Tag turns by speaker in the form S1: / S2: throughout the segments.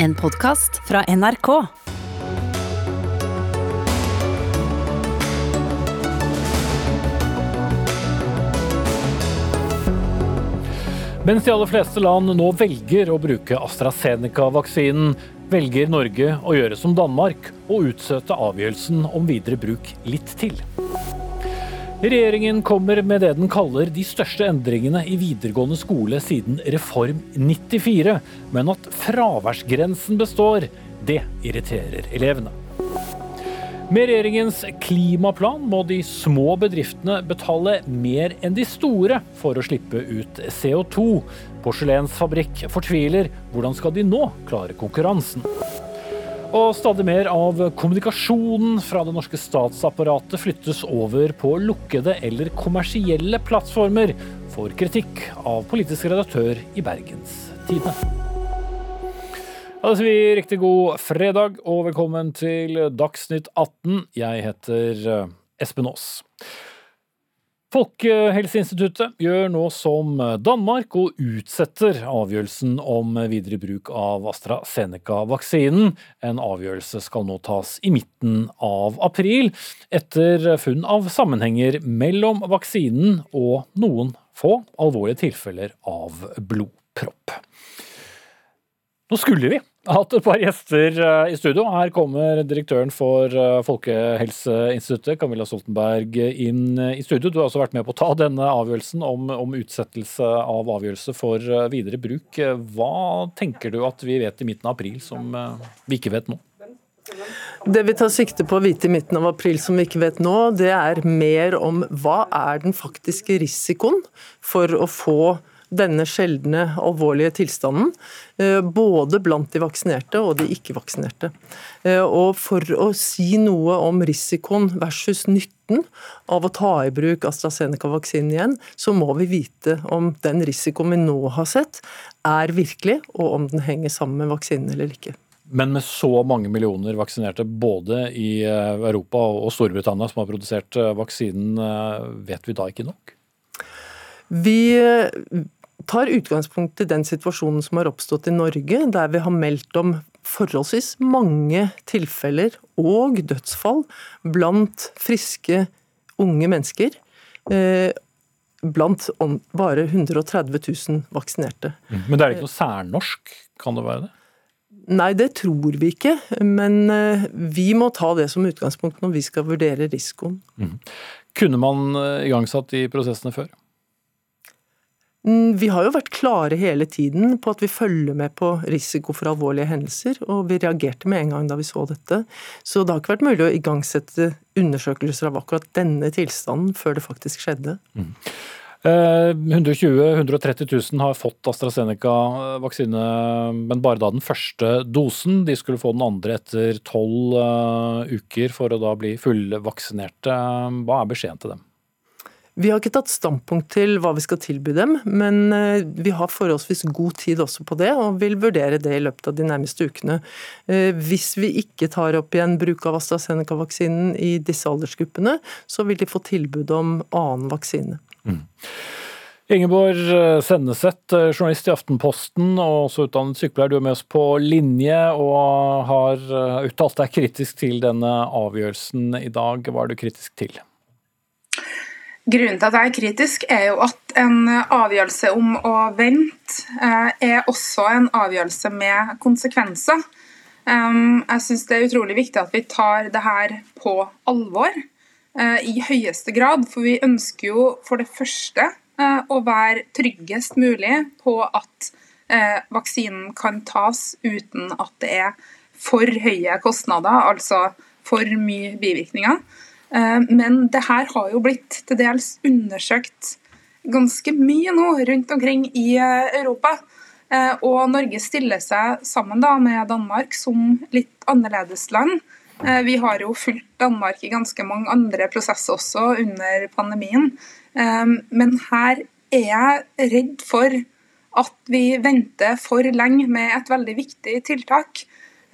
S1: En podkast fra NRK.
S2: Mens de aller fleste land nå velger å bruke AstraZeneca-vaksinen, velger Norge å gjøre som Danmark og utsette avgjørelsen om videre bruk litt til. Regjeringen kommer med det den kaller de største endringene i videregående skole siden Reform 94, men at fraværsgrensen består, det irriterer elevene. Med regjeringens klimaplan må de små bedriftene betale mer enn de store for å slippe ut CO2. Porselensfabrikk fortviler. Hvordan skal de nå klare konkurransen? Og stadig mer av kommunikasjonen fra det norske statsapparatet flyttes over på lukkede eller kommersielle plattformer, får kritikk av politisk redaktør i Bergens Tidende. Ja, det sier vi riktig god fredag og velkommen til Dagsnytt 18. Jeg heter eh, Espen Aas. Folkehelseinstituttet gjør nå som Danmark og utsetter avgjørelsen om videre bruk av AstraZeneca-vaksinen. En avgjørelse skal nå tas i midten av april, etter funn av sammenhenger mellom vaksinen og noen få alvorlige tilfeller av blodpropp. Nå skulle vi hatt et par gjester eh, i studio. Her kommer direktøren for eh, Folkehelseinstituttet, Camilla Stoltenberg, inn eh, i studio. Du har også vært med på å ta denne avgjørelsen om, om utsettelse av avgjørelse for videre bruk. Hva tenker du at vi vet i midten av april som vi ikke vet nå?
S3: Det vi tar sikte på å vite i midten av april som vi ikke vet nå, det er mer om hva er den faktiske risikoen for å få denne sjeldne, alvorlige tilstanden, eh, både blant de vaksinerte og de ikke-vaksinerte. Eh, og For å si noe om risikoen versus nytten av å ta i bruk AstraZeneca-vaksinen igjen, så må vi vite om den risikoen vi nå har sett, er virkelig, og om den henger sammen med vaksinen eller ikke.
S2: Men med så mange millioner vaksinerte både i eh, Europa og Storbritannia som har produsert vaksinen, vet vi da ikke nok?
S3: Vi tar utgangspunkt i den situasjonen som har oppstått i Norge, der vi har meldt om forholdsvis mange tilfeller og dødsfall blant friske unge mennesker. Eh, blant bare 130 000 vaksinerte.
S2: Mm. Men det er ikke noe særnorsk, kan det være det?
S3: Nei, det tror vi ikke. Men eh, vi må ta det som utgangspunkt når vi skal vurdere risikoen. Mm.
S2: Kunne man eh, igangsatt de prosessene før?
S3: Mm, vi har jo vært klare hele tiden på at vi følger med på risiko for alvorlige hendelser, og vi reagerte med en gang da vi så dette. Så det har ikke vært mulig å igangsette undersøkelser av akkurat denne tilstanden før det faktisk skjedde. Mm.
S2: 120 130 000 har fått AstraZeneca-vaksine, men bare da den første dosen. De skulle få den andre etter tolv eh, uker for å da bli fullvaksinerte. Hva er beskjeden til dem?
S3: Vi har ikke tatt standpunkt til hva vi skal tilby dem, men eh, vi har forholdsvis god tid også på det, og vil vurdere det i løpet av de nærmeste ukene. Eh, hvis vi ikke tar opp igjen bruk av AstraZeneca-vaksinen i disse aldersgruppene, så vil de få tilbud om annen vaksine. Mm.
S2: Ingeborg eh, Senneset, journalist i Aftenposten og også utdannet sykepleier. Du er med oss på linje og har uttalt deg kritisk til denne avgjørelsen i dag. Hva er du kritisk til?
S4: Grunnen til at jeg er kritisk, er jo at en avgjørelse om å vente eh, er også en avgjørelse med konsekvenser. Jeg syns det er utrolig viktig at vi tar det her på alvor eh, i høyeste grad. For vi ønsker jo for det første eh, å være tryggest mulig på at vaksinen kan tas uten at det er for høye kostnader, altså for mye bivirkninger. Eh, men det her har jo blitt til dels undersøkt ganske mye nå rundt omkring i eh, Europa. Eh, og Norge stiller seg sammen da med Danmark som litt annerledes land. Vi har jo fulgt Danmark i ganske mange andre prosesser også under pandemien. Men her er jeg redd for at vi venter for lenge med et veldig viktig tiltak.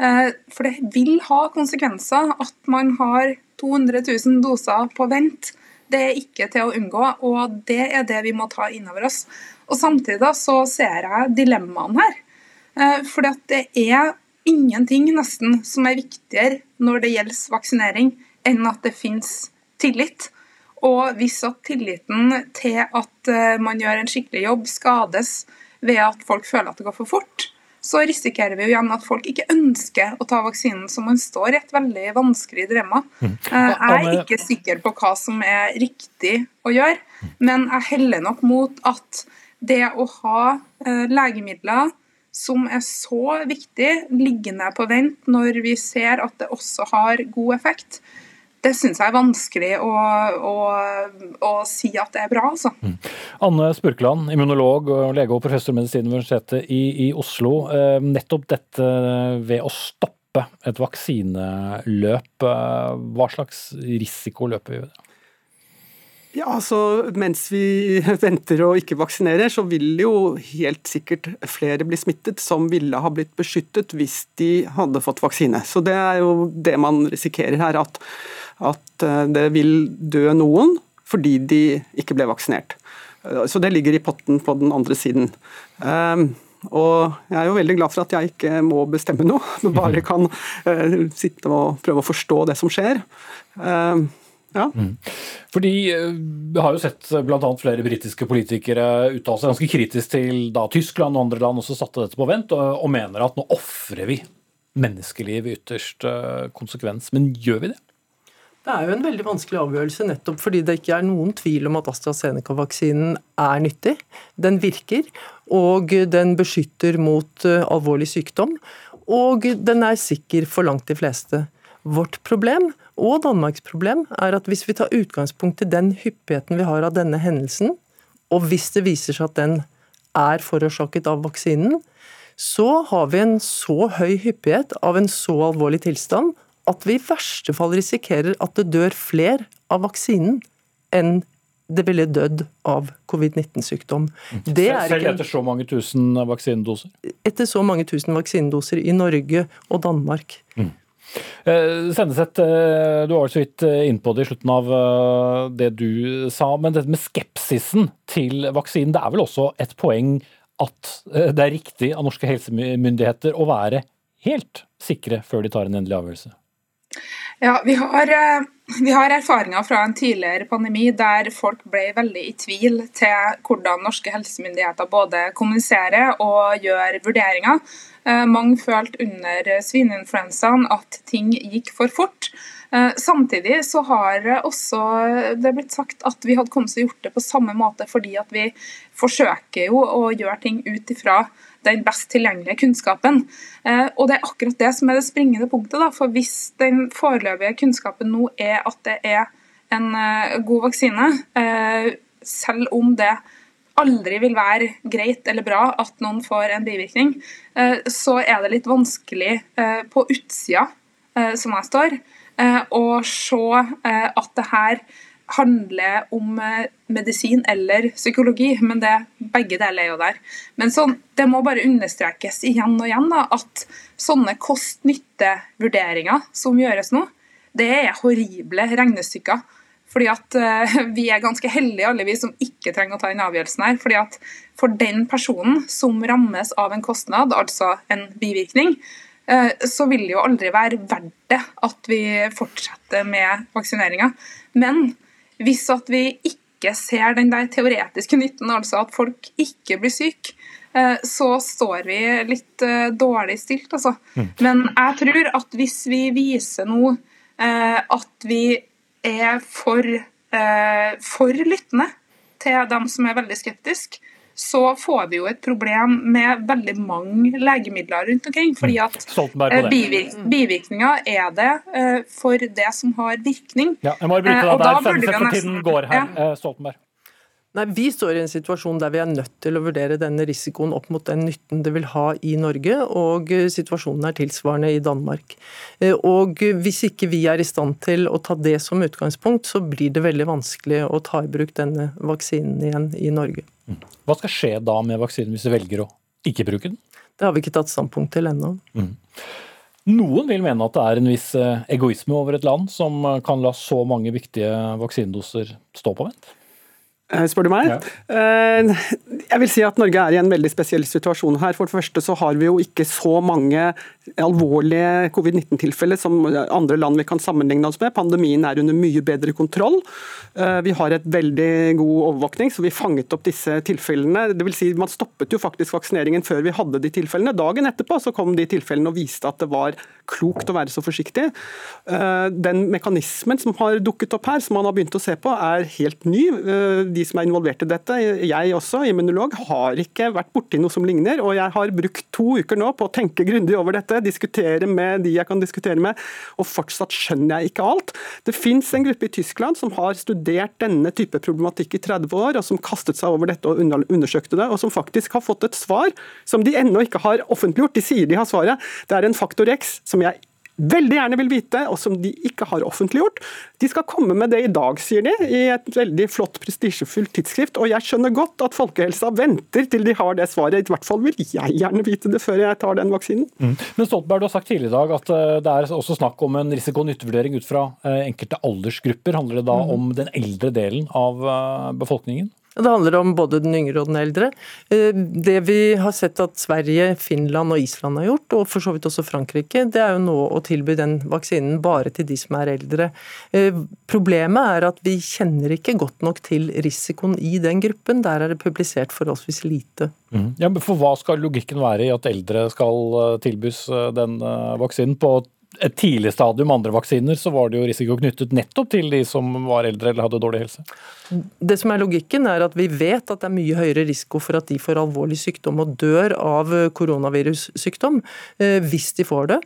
S4: For det vil ha konsekvenser at man har 200 000 doser på vent. Det er ikke til å unngå, og det er det vi må ta inn over oss. Og Samtidig så ser jeg dilemmaene her. Eh, for det er ingenting nesten som er viktigere når det gjelder vaksinering, enn at det finnes tillit. Og hvis at tilliten til at eh, man gjør en skikkelig jobb, skades ved at folk føler at det går for fort, så risikerer vi jo igjen at folk ikke ønsker å ta vaksinen, så man står i et veldig vanskelig dilemma. Mm. Eh, jeg er ikke sikker på hva som er riktig å gjøre, men jeg heller nok mot at det å ha eh, legemidler som er så viktig, liggende på vent når vi ser at det også har god effekt, det syns jeg er vanskelig å, å, å, si at det er bra. Altså. Mm.
S2: Anne Spurkland, immunolog og lege og professor ved Medisinuniversitetet i, i Oslo. Eh, nettopp dette ved å stoppe et vaksineløp, eh, hva slags risiko løper vi ved det?
S5: Ja, altså Mens vi venter og ikke vaksinerer, så vil jo helt sikkert flere bli smittet som ville ha blitt beskyttet hvis de hadde fått vaksine. Så det er jo det man risikerer her. at at eh, det vil dø noen fordi de ikke ble vaksinert. Eh, så det ligger i potten på den andre siden. Eh, og jeg er jo veldig glad for at jeg ikke må bestemme noe, men bare kan sitte og prøve å forstå det som skjer. Ja. Mm.
S2: Fordi Vi har jo sett bl.a. flere britiske politikere uttale seg ganske kritisk til da Tyskland og andre land også satte dette på vent, og, og mener at nå ofrer vi menneskeliv i ytterst konsekvens. Men gjør vi det?
S3: Det er jo en veldig vanskelig avgjørelse nettopp fordi det ikke er noen tvil om at AstraZeneca-vaksinen er nyttig. Den virker, og den beskytter mot eh, alvorlig sykdom. Og den er sikker for langt de fleste. Vårt problem, og Danmarks problem, er at hvis vi tar utgangspunkt i den hyppigheten vi har av denne hendelsen, og hvis det viser seg at den er forårsaket av vaksinen, så har vi en så høy hyppighet av en så alvorlig tilstand at vi i verste fall risikerer at det dør flere av vaksinen enn det ville dødd av covid-19-sykdom.
S2: Selv etter så mange tusen vaksinedoser?
S3: Etter så mange tusen vaksinedoser i Norge og Danmark. Mm.
S2: Eh, Sendeset, eh, du var så vidt eh, innpå det i slutten av det du sa, men dette med skepsisen til vaksinen, det er vel også et poeng at det er riktig av norske helsemyndigheter å være helt sikre før de tar en endelig avgjørelse?
S4: Ja, vi har, eh, vi har, erfaringer fra en tidligere pandemi der folk ble veldig i tvil til hvordan norske helsemyndigheter både kommuniserer og gjør vurderinger. Eh, mange følte under svineinfluensaen at ting gikk for fort. Eh, samtidig så har også det blitt sagt at vi hadde kommet til å gjort det på samme måte, fordi at vi forsøker jo å gjøre ting ut ifra den best tilgjengelige kunnskapen. Eh, og Det er akkurat det som er det springende punktet. Da. For Hvis den foreløpige kunnskapen nå er at det er en eh, god vaksine, eh, selv om det aldri vil være greit eller bra at noen får en bivirkning, så er det litt vanskelig på utsida, som jeg står, å se at det her handler om eh, medisin eller psykologi, men det, begge deler er jo der. Men så, det må bare understrekes igjen og igjen da, at sånne kost-nytte-vurderinger som gjøres nå, det er horrible regnestykker. Fordi at uh, Vi er ganske heldige alle vi som ikke trenger å ta den avgjørelsen. her, fordi at For den personen som rammes av en kostnad, altså en bivirkning, uh, så vil det jo aldri være verdt det at vi fortsetter med vaksineringa. Men hvis at vi ikke ser den der teoretiske nytten, altså at folk ikke blir syke, eh, så står vi litt eh, dårlig stilt, altså. Mm. Men jeg tror at hvis vi viser nå eh, at vi er for, for lyttende til dem som er veldig skeptiske, så får vi jo et problem med veldig mange legemidler rundt omkring. fordi at bivir bivirkninger er det uh, for det som har virkning.
S2: Ja, jeg må bryte deg der, der, for tiden går her. Ja. Stoltenberg.
S3: Nei, Vi står i en situasjon der vi er nødt til å vurdere denne risikoen opp mot den nytten det vil ha i Norge, og situasjonen er tilsvarende i Danmark. Og Hvis ikke vi er i stand til å ta det som utgangspunkt, så blir det veldig vanskelig å ta i bruk denne vaksinen igjen i Norge.
S2: Mm. Hva skal skje da med vaksinen hvis vi velger å ikke bruke den?
S3: Det har vi ikke tatt standpunkt til ennå. Mm.
S2: Noen vil mene at det er en viss eh, egoisme over et land som eh, kan la så mange viktige vaksinedoser stå på vent?
S5: Eh, spør du meg? Ja. Eh, jeg vil si at Norge er i en veldig spesiell situasjon her. For det første så har vi jo ikke så mange alvorlige covid-19-tilfeller som andre land vi kan sammenligne oss med. Pandemien er under mye bedre kontroll. Eh, vi har et veldig god overvåkning, så vi fanget opp disse tilfellene. Det vil si, Man stoppet jo faktisk vaksineringen før vi hadde de tilfellene. Dagen etterpå så kom de tilfellene og viste at det var klokt å være så forsiktig. Den mekanismen som har dukket opp her, som man har begynt å se på, er helt ny de som er involvert i dette, jeg også, immunolog, har ikke vært borti noe som ligner. Og jeg har brukt to uker nå på å tenke grundig over dette, diskutere med de jeg kan diskutere med, og fortsatt skjønner jeg ikke alt. Det fins en gruppe i Tyskland som har studert denne type problematikk i 30 år, og som kastet seg over dette og undersøkte det, og som faktisk har fått et svar som de ennå ikke har offentliggjort. De sier de har svaret. Det er en faktor X som jeg veldig gjerne vil vite, og som de ikke har offentliggjort. De skal komme med det i dag, sier de, i et veldig flott, prestisjefullt tidsskrift. Og jeg skjønner godt at folkehelsa venter til de har det svaret. I hvert fall vil jeg gjerne vite det før jeg tar den vaksinen. Mm.
S2: Men Stoltenberg, du har sagt tidligere i dag at eh, det er også snakk om en risiko-nyttevurdering ut fra eh, enkelte aldersgrupper. Handler det da mm. om den eldre delen av eh, befolkningen?
S3: Det handler om både den yngre og den eldre. Eh, det vi har sett at Sverige, Finland og Island har gjort, og for så vidt også Frankrike, det er jo nå å tilby den vaksinen bare til de som er eldre. Eh, problemet er at vi kjenner ikke godt nok til risikoen i den gruppen. Der er det publisert forholdsvis lite.
S2: Mm. Ja, men for Hva skal logikken være i at eldre skal eh, tilbys den vaksinen på et tidlig stadium andre vaksiner, så var det jo risiko knyttet nettopp til de som var eldre eller hadde dårlig helse.
S3: Det som er logikken, er at vi vet at det er mye høyere risiko for at de får alvorlig sykdom og dør av koronavirussykdom eh, hvis de får det,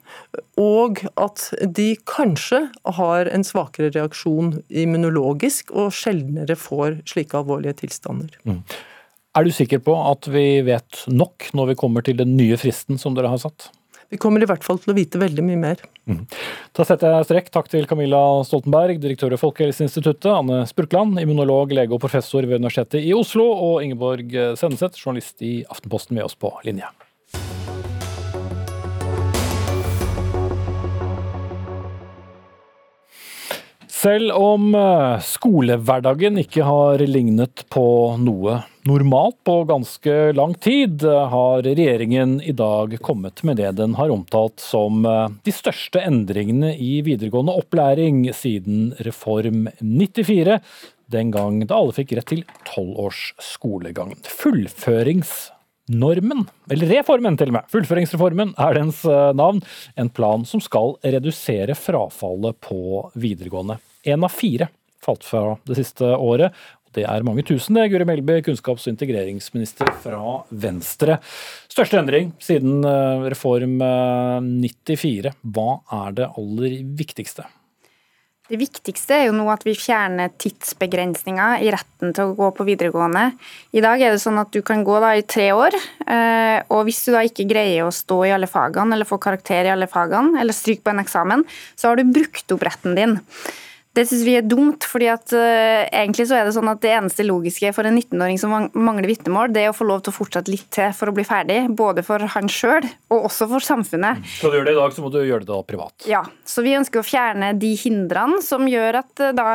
S3: og at de kanskje har en svakere reaksjon immunologisk og sjeldnere får slike alvorlige tilstander. Mm.
S2: Er du sikker på at vi vet nok når vi kommer til den nye fristen som dere har satt?
S3: Vi kommer i hvert fall til å vite veldig mye mer. Mm.
S2: Da setter jeg strekk. Takk til Camilla Stoltenberg, direktør i Folkehelseinstituttet, Anne Spurkland, immunolog, lege og professor ved Universitetet i Oslo, og Ingeborg Senneset, journalist i Aftenposten, med oss på linje. Selv om eh, skolehverdagen ikke har lignet på noe normalt på ganske lang tid, har regjeringen i dag kommet med det den har omtalt som eh, de største endringene i videregående opplæring siden Reform 94, den gang da alle fikk rett til tolv års skolegang. Fullføringsnormen, eller reformen til og med, fullføringsreformen er dens eh, navn, en plan som skal redusere frafallet på videregående. Én av fire falt fra det siste året. Det er mange tusen, det. Guri Melby, kunnskaps- og integreringsminister fra Venstre. Største endring siden eh, Reform 94. Eh, Hva er det aller viktigste?
S6: Det viktigste er jo nå at vi fjerner tidsbegrensninga i retten til å gå på videregående. I dag er det sånn at du kan gå i tre år, eh, og hvis du da ikke greier å stå i alle fagene eller få karakter i alle fagene, eller stryke på en eksamen, så har du brukt opp retten din. Det syns vi er dumt, fordi at uh, egentlig så er det sånn at det eneste logiske for en 19-åring som mangler vitnemål, det er å få lov til å fortsette litt til for å bli ferdig. Både for han sjøl og også for samfunnet.
S2: Skal du gjøre det i dag, så må du gjøre det da privat.
S6: Ja, så vi ønsker å fjerne de hindrene som gjør at uh, da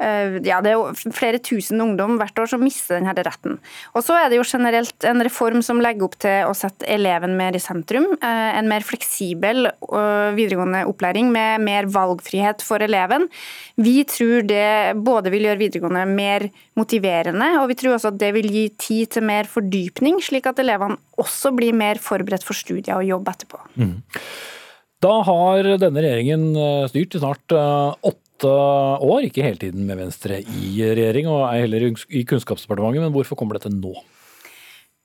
S6: ja, det er jo flere tusen ungdom hvert år som mister denne retten. Og så er det jo generelt en reform som legger opp til å sette eleven mer i sentrum. Eh, en mer fleksibel eh, videregående opplæring med mer valgfrihet for eleven. Vi tror det både vil gjøre videregående mer motiverende, og vi tror også at det vil gi tid til mer fordypning, slik at elevene også blir mer forberedt for studier og jobb etterpå. Mm.
S2: Da har denne regjeringen styrt i snart åtte åtte år, ikke hele tiden med Venstre i regjering og ei heller i Kunnskapsdepartementet, men hvorfor kommer dette nå?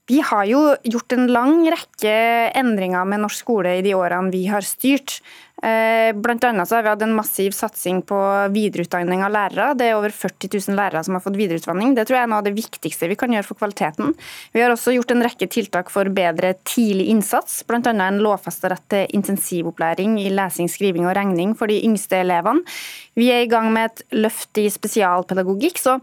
S6: Vi har jo gjort en lang rekke endringer med norsk skole i de årene vi har styrt. Eh, blant annet så har vi hatt en massiv satsing på videreutdanning av lærere. Det er over 40 000 lærere som har fått videreutdanning. Det tror jeg er noe av det viktigste vi kan gjøre for kvaliteten. Vi har også gjort en rekke tiltak for bedre tidlig innsats, bl.a. en lovfesta rett til intensivopplæring i lesing, skriving og regning for de yngste elevene. Vi er i gang med et løft i spesialpedagogikk. så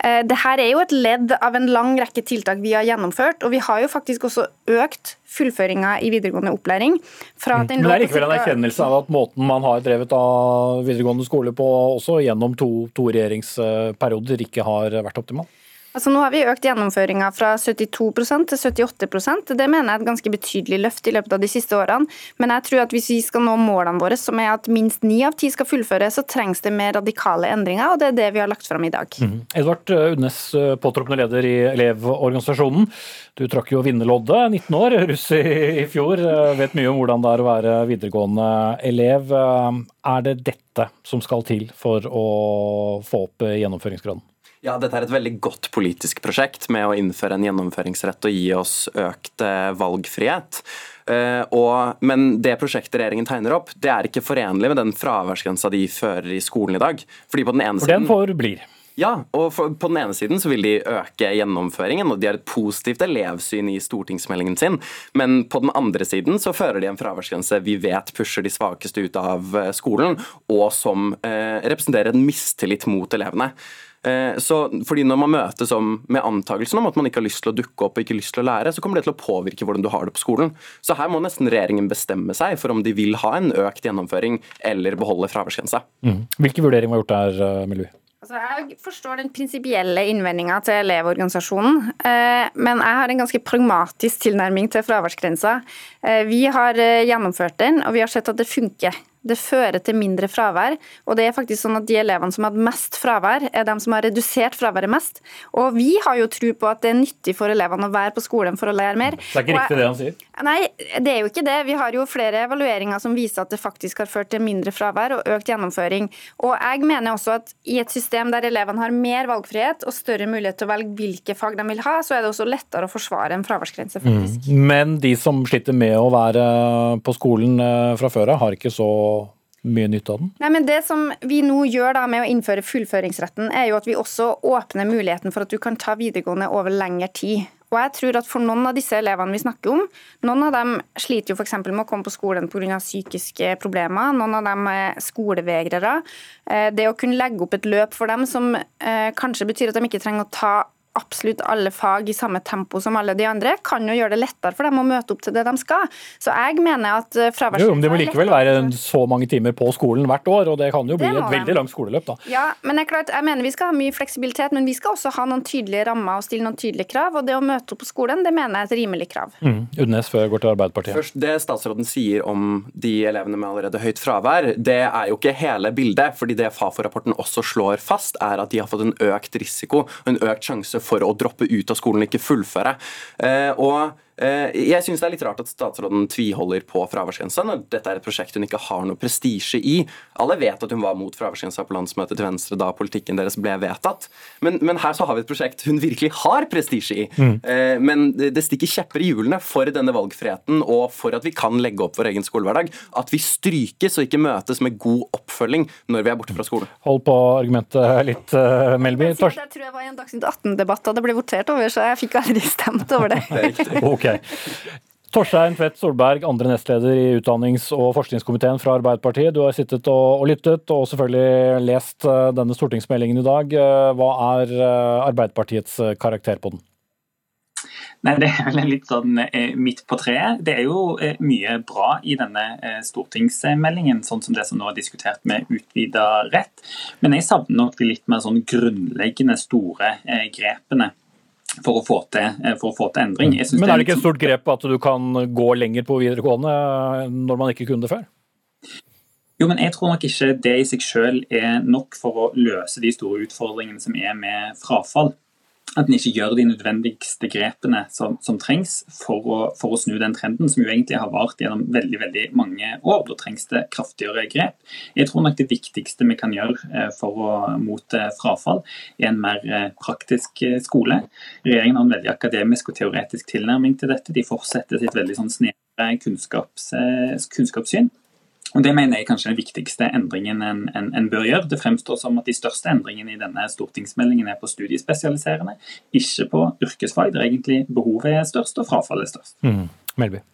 S6: Eh, det her er jo et ledd av en lang rekke tiltak vi har gjennomført, og vi har jo faktisk også økt fullføringa i videregående opplæring.
S2: Mm. Men det er likevel en erkjennelse av at måten man har drevet av videregående skole på også gjennom to, to regjeringsperioder ikke har vært optimal?
S6: Altså Nå har vi økt gjennomføringa fra 72 til 78 Det mener jeg er et ganske betydelig løft i løpet av de siste årene. Men jeg tror at hvis vi skal nå målene våre, som er at minst ni av ti skal fullføre, så trengs det mer radikale endringer, og det er det vi har lagt fram i dag. Mm.
S2: Edvard Udnes, eh, påtroppende leder i Elevorganisasjonen. Du trakk jo vinnerloddet, 19 år, russ i, fjor. Eh, vet mye om hvordan det er å være videregående elev. Eh, er det dette som skal til for å få opp gjennomføringsgraden?
S7: Ja, Dette er et veldig godt politisk prosjekt med å innføre en gjennomføringsrett og gi oss økt eh, valgfrihet. Uh, og, men det prosjektet regjeringen tegner opp, det er ikke forenlig med den fraværsgrensa de fører i skolen i dag.
S2: Fordi på den ene For den forblir?
S7: Ja, og for, på den ene siden så vil de øke gjennomføringen, og de har et positivt elevsyn i stortingsmeldingen sin, men på den andre siden så fører de en fraværsgrense vi vet pusher de svakeste ut av eh, skolen, og som eh, representerer en mistillit mot elevene. Eh, så fordi Når man møtes med antakelsen om at man ikke har lyst til å dukke opp og ikke lyst til å lære, så kommer det til å påvirke hvordan du har det på skolen. Så her må nesten regjeringen bestemme seg for om de vil ha en økt gjennomføring eller beholde fraværsgrensa.
S2: Mm. Hvilke vurderinger var gjort der, eh,
S6: Altså, jeg forstår den prinsipielle innvendinga til Elevorganisasjonen, eh, men jeg har en ganske pragmatisk tilnærming til fraværsgrensa. Vi har gjennomført den, og vi har sett at det funker. Det fører til mindre fravær. Og det er faktisk sånn at de elevene som har hatt mest fravær, er de som har redusert fraværet mest. Og vi har jo tro på at det er nyttig for elevene å være på skolen for å lære mer.
S2: Det er ikke riktig det han sier?
S6: Nei, det er jo ikke det. Vi har jo flere evalueringer som viser at det faktisk har ført til mindre fravær og økt gjennomføring. Og jeg mener også at i et system der elevene har mer valgfrihet og større mulighet til å velge hvilke fag de vil ha, så er det også lettere å forsvare en fraværsgrense, faktisk.
S2: Mm. Men de som sliter med å være på skolen eh, fra før av, har ikke så mye nytt av den?
S6: Nei, men Det som vi nå gjør da med å innføre fullføringsretten, er jo at vi også åpner muligheten for at du kan ta videregående over lengre tid. Og jeg tror at For noen av disse elevene vi snakker om, noen av dem sliter jo for med å komme på skolen pga. psykiske problemer. Noen av dem er skolevegrere. Eh, det å kunne legge opp et løp for dem som eh, kanskje betyr at de ikke trenger å ta absolutt alle fag i samme tempo som alle de andre, kan jo gjøre det lettere for dem å møte opp til det de skal. Så jeg mener at eh, fraværsgrensa
S2: men det må likevel være så mange timer på skolen hvert år, og det kan jo bli et veldig langt skoleløp, da.
S6: Ja, men det er klart, jeg mener vi skal ha mye fleksibilitet, men vi skal også ha noen tydelige rammer og stille noen tydelige krav. Og det å møte opp på skolen, det mener jeg er et rimelig krav.
S2: Mm. Udnes før jeg går til Arbeiderpartiet.
S7: Først, Det statsråden sier om de elevene med allerede høyt fravær, det er jo ikke hele bildet. fordi det Fafo-rapporten også slår fast, er at de har fått en økt risiko en økt sjanse for å droppe ut av skolen ikke fullføre. Eh, og jeg syns det er litt rart at statsråden tviholder på fraværsgrensa når dette er et prosjekt hun ikke har noe prestisje i. Alle vet at hun var mot fraværsgrensa på landsmøtet til Venstre da politikken deres ble vedtatt. Men, men her så har vi et prosjekt hun virkelig har prestisje i. Mm. Eh, men det stikker kjepper i hjulene for denne valgfriheten og for at vi kan legge opp vår egen skolehverdag. At vi strykes og ikke møtes med god oppfølging når vi er borte fra skolen.
S2: Hold på argumentet litt, uh, Melby.
S6: Jeg, jeg tror jeg var i en Dagsnytt 18-debatt da det ble votert over, så jeg fikk aldri stemt over det.
S7: det er riktig.
S2: okay. Torstein Tvedt Solberg, andre nestleder i utdannings- og forskningskomiteen fra Arbeiderpartiet. Du har sittet og, lyttet, og selvfølgelig lest eh, denne stortingsmeldingen i dag. Eh, hva er eh, Arbeiderpartiets karakter på den?
S8: Nei, Det er vel litt sånn midt på treet. Det er jo mye bra i denne stortingsmeldingen, sånn som det som nå er diskutert med utvida rett. Men jeg savner nok de litt mer sånn grunnleggende store grepene for å få til, eh, å få til endring.
S2: Men er det ikke et stort grep at du kan gå lenger på videregående eh, når man ikke kunne det før?
S8: Jo, men jeg tror nok ikke det i seg selv er nok for å løse de store utfordringene som er med frafall at en ikke gjør de nødvendigste grepene som, som trengs for å, for å, snu den trenden, som jo egentlig har vart gjennom veldig veldig mange år. Da trengs det kraftigere grep. Jeg tror nok det viktigste vi kan gjøre eh, for å mote frafall, er en mer eh, praktisk eh, skole. Regjeringen har en veldig akademisk og teoretisk tilnærming til dette. De fortsetter sitt veldig sånn snevre kunnskaps, kunnskapssyn. Og Det mener jeg kanskje er den viktigste endringen en, en, en, bør gjøre. Det fremstår som at de største endringene i denne stortingsmeldingen er på studiespesialiserende, ikke på yrkesfag, der egentlig behovet er størst og frafallet er størst.
S2: Mm. Melby.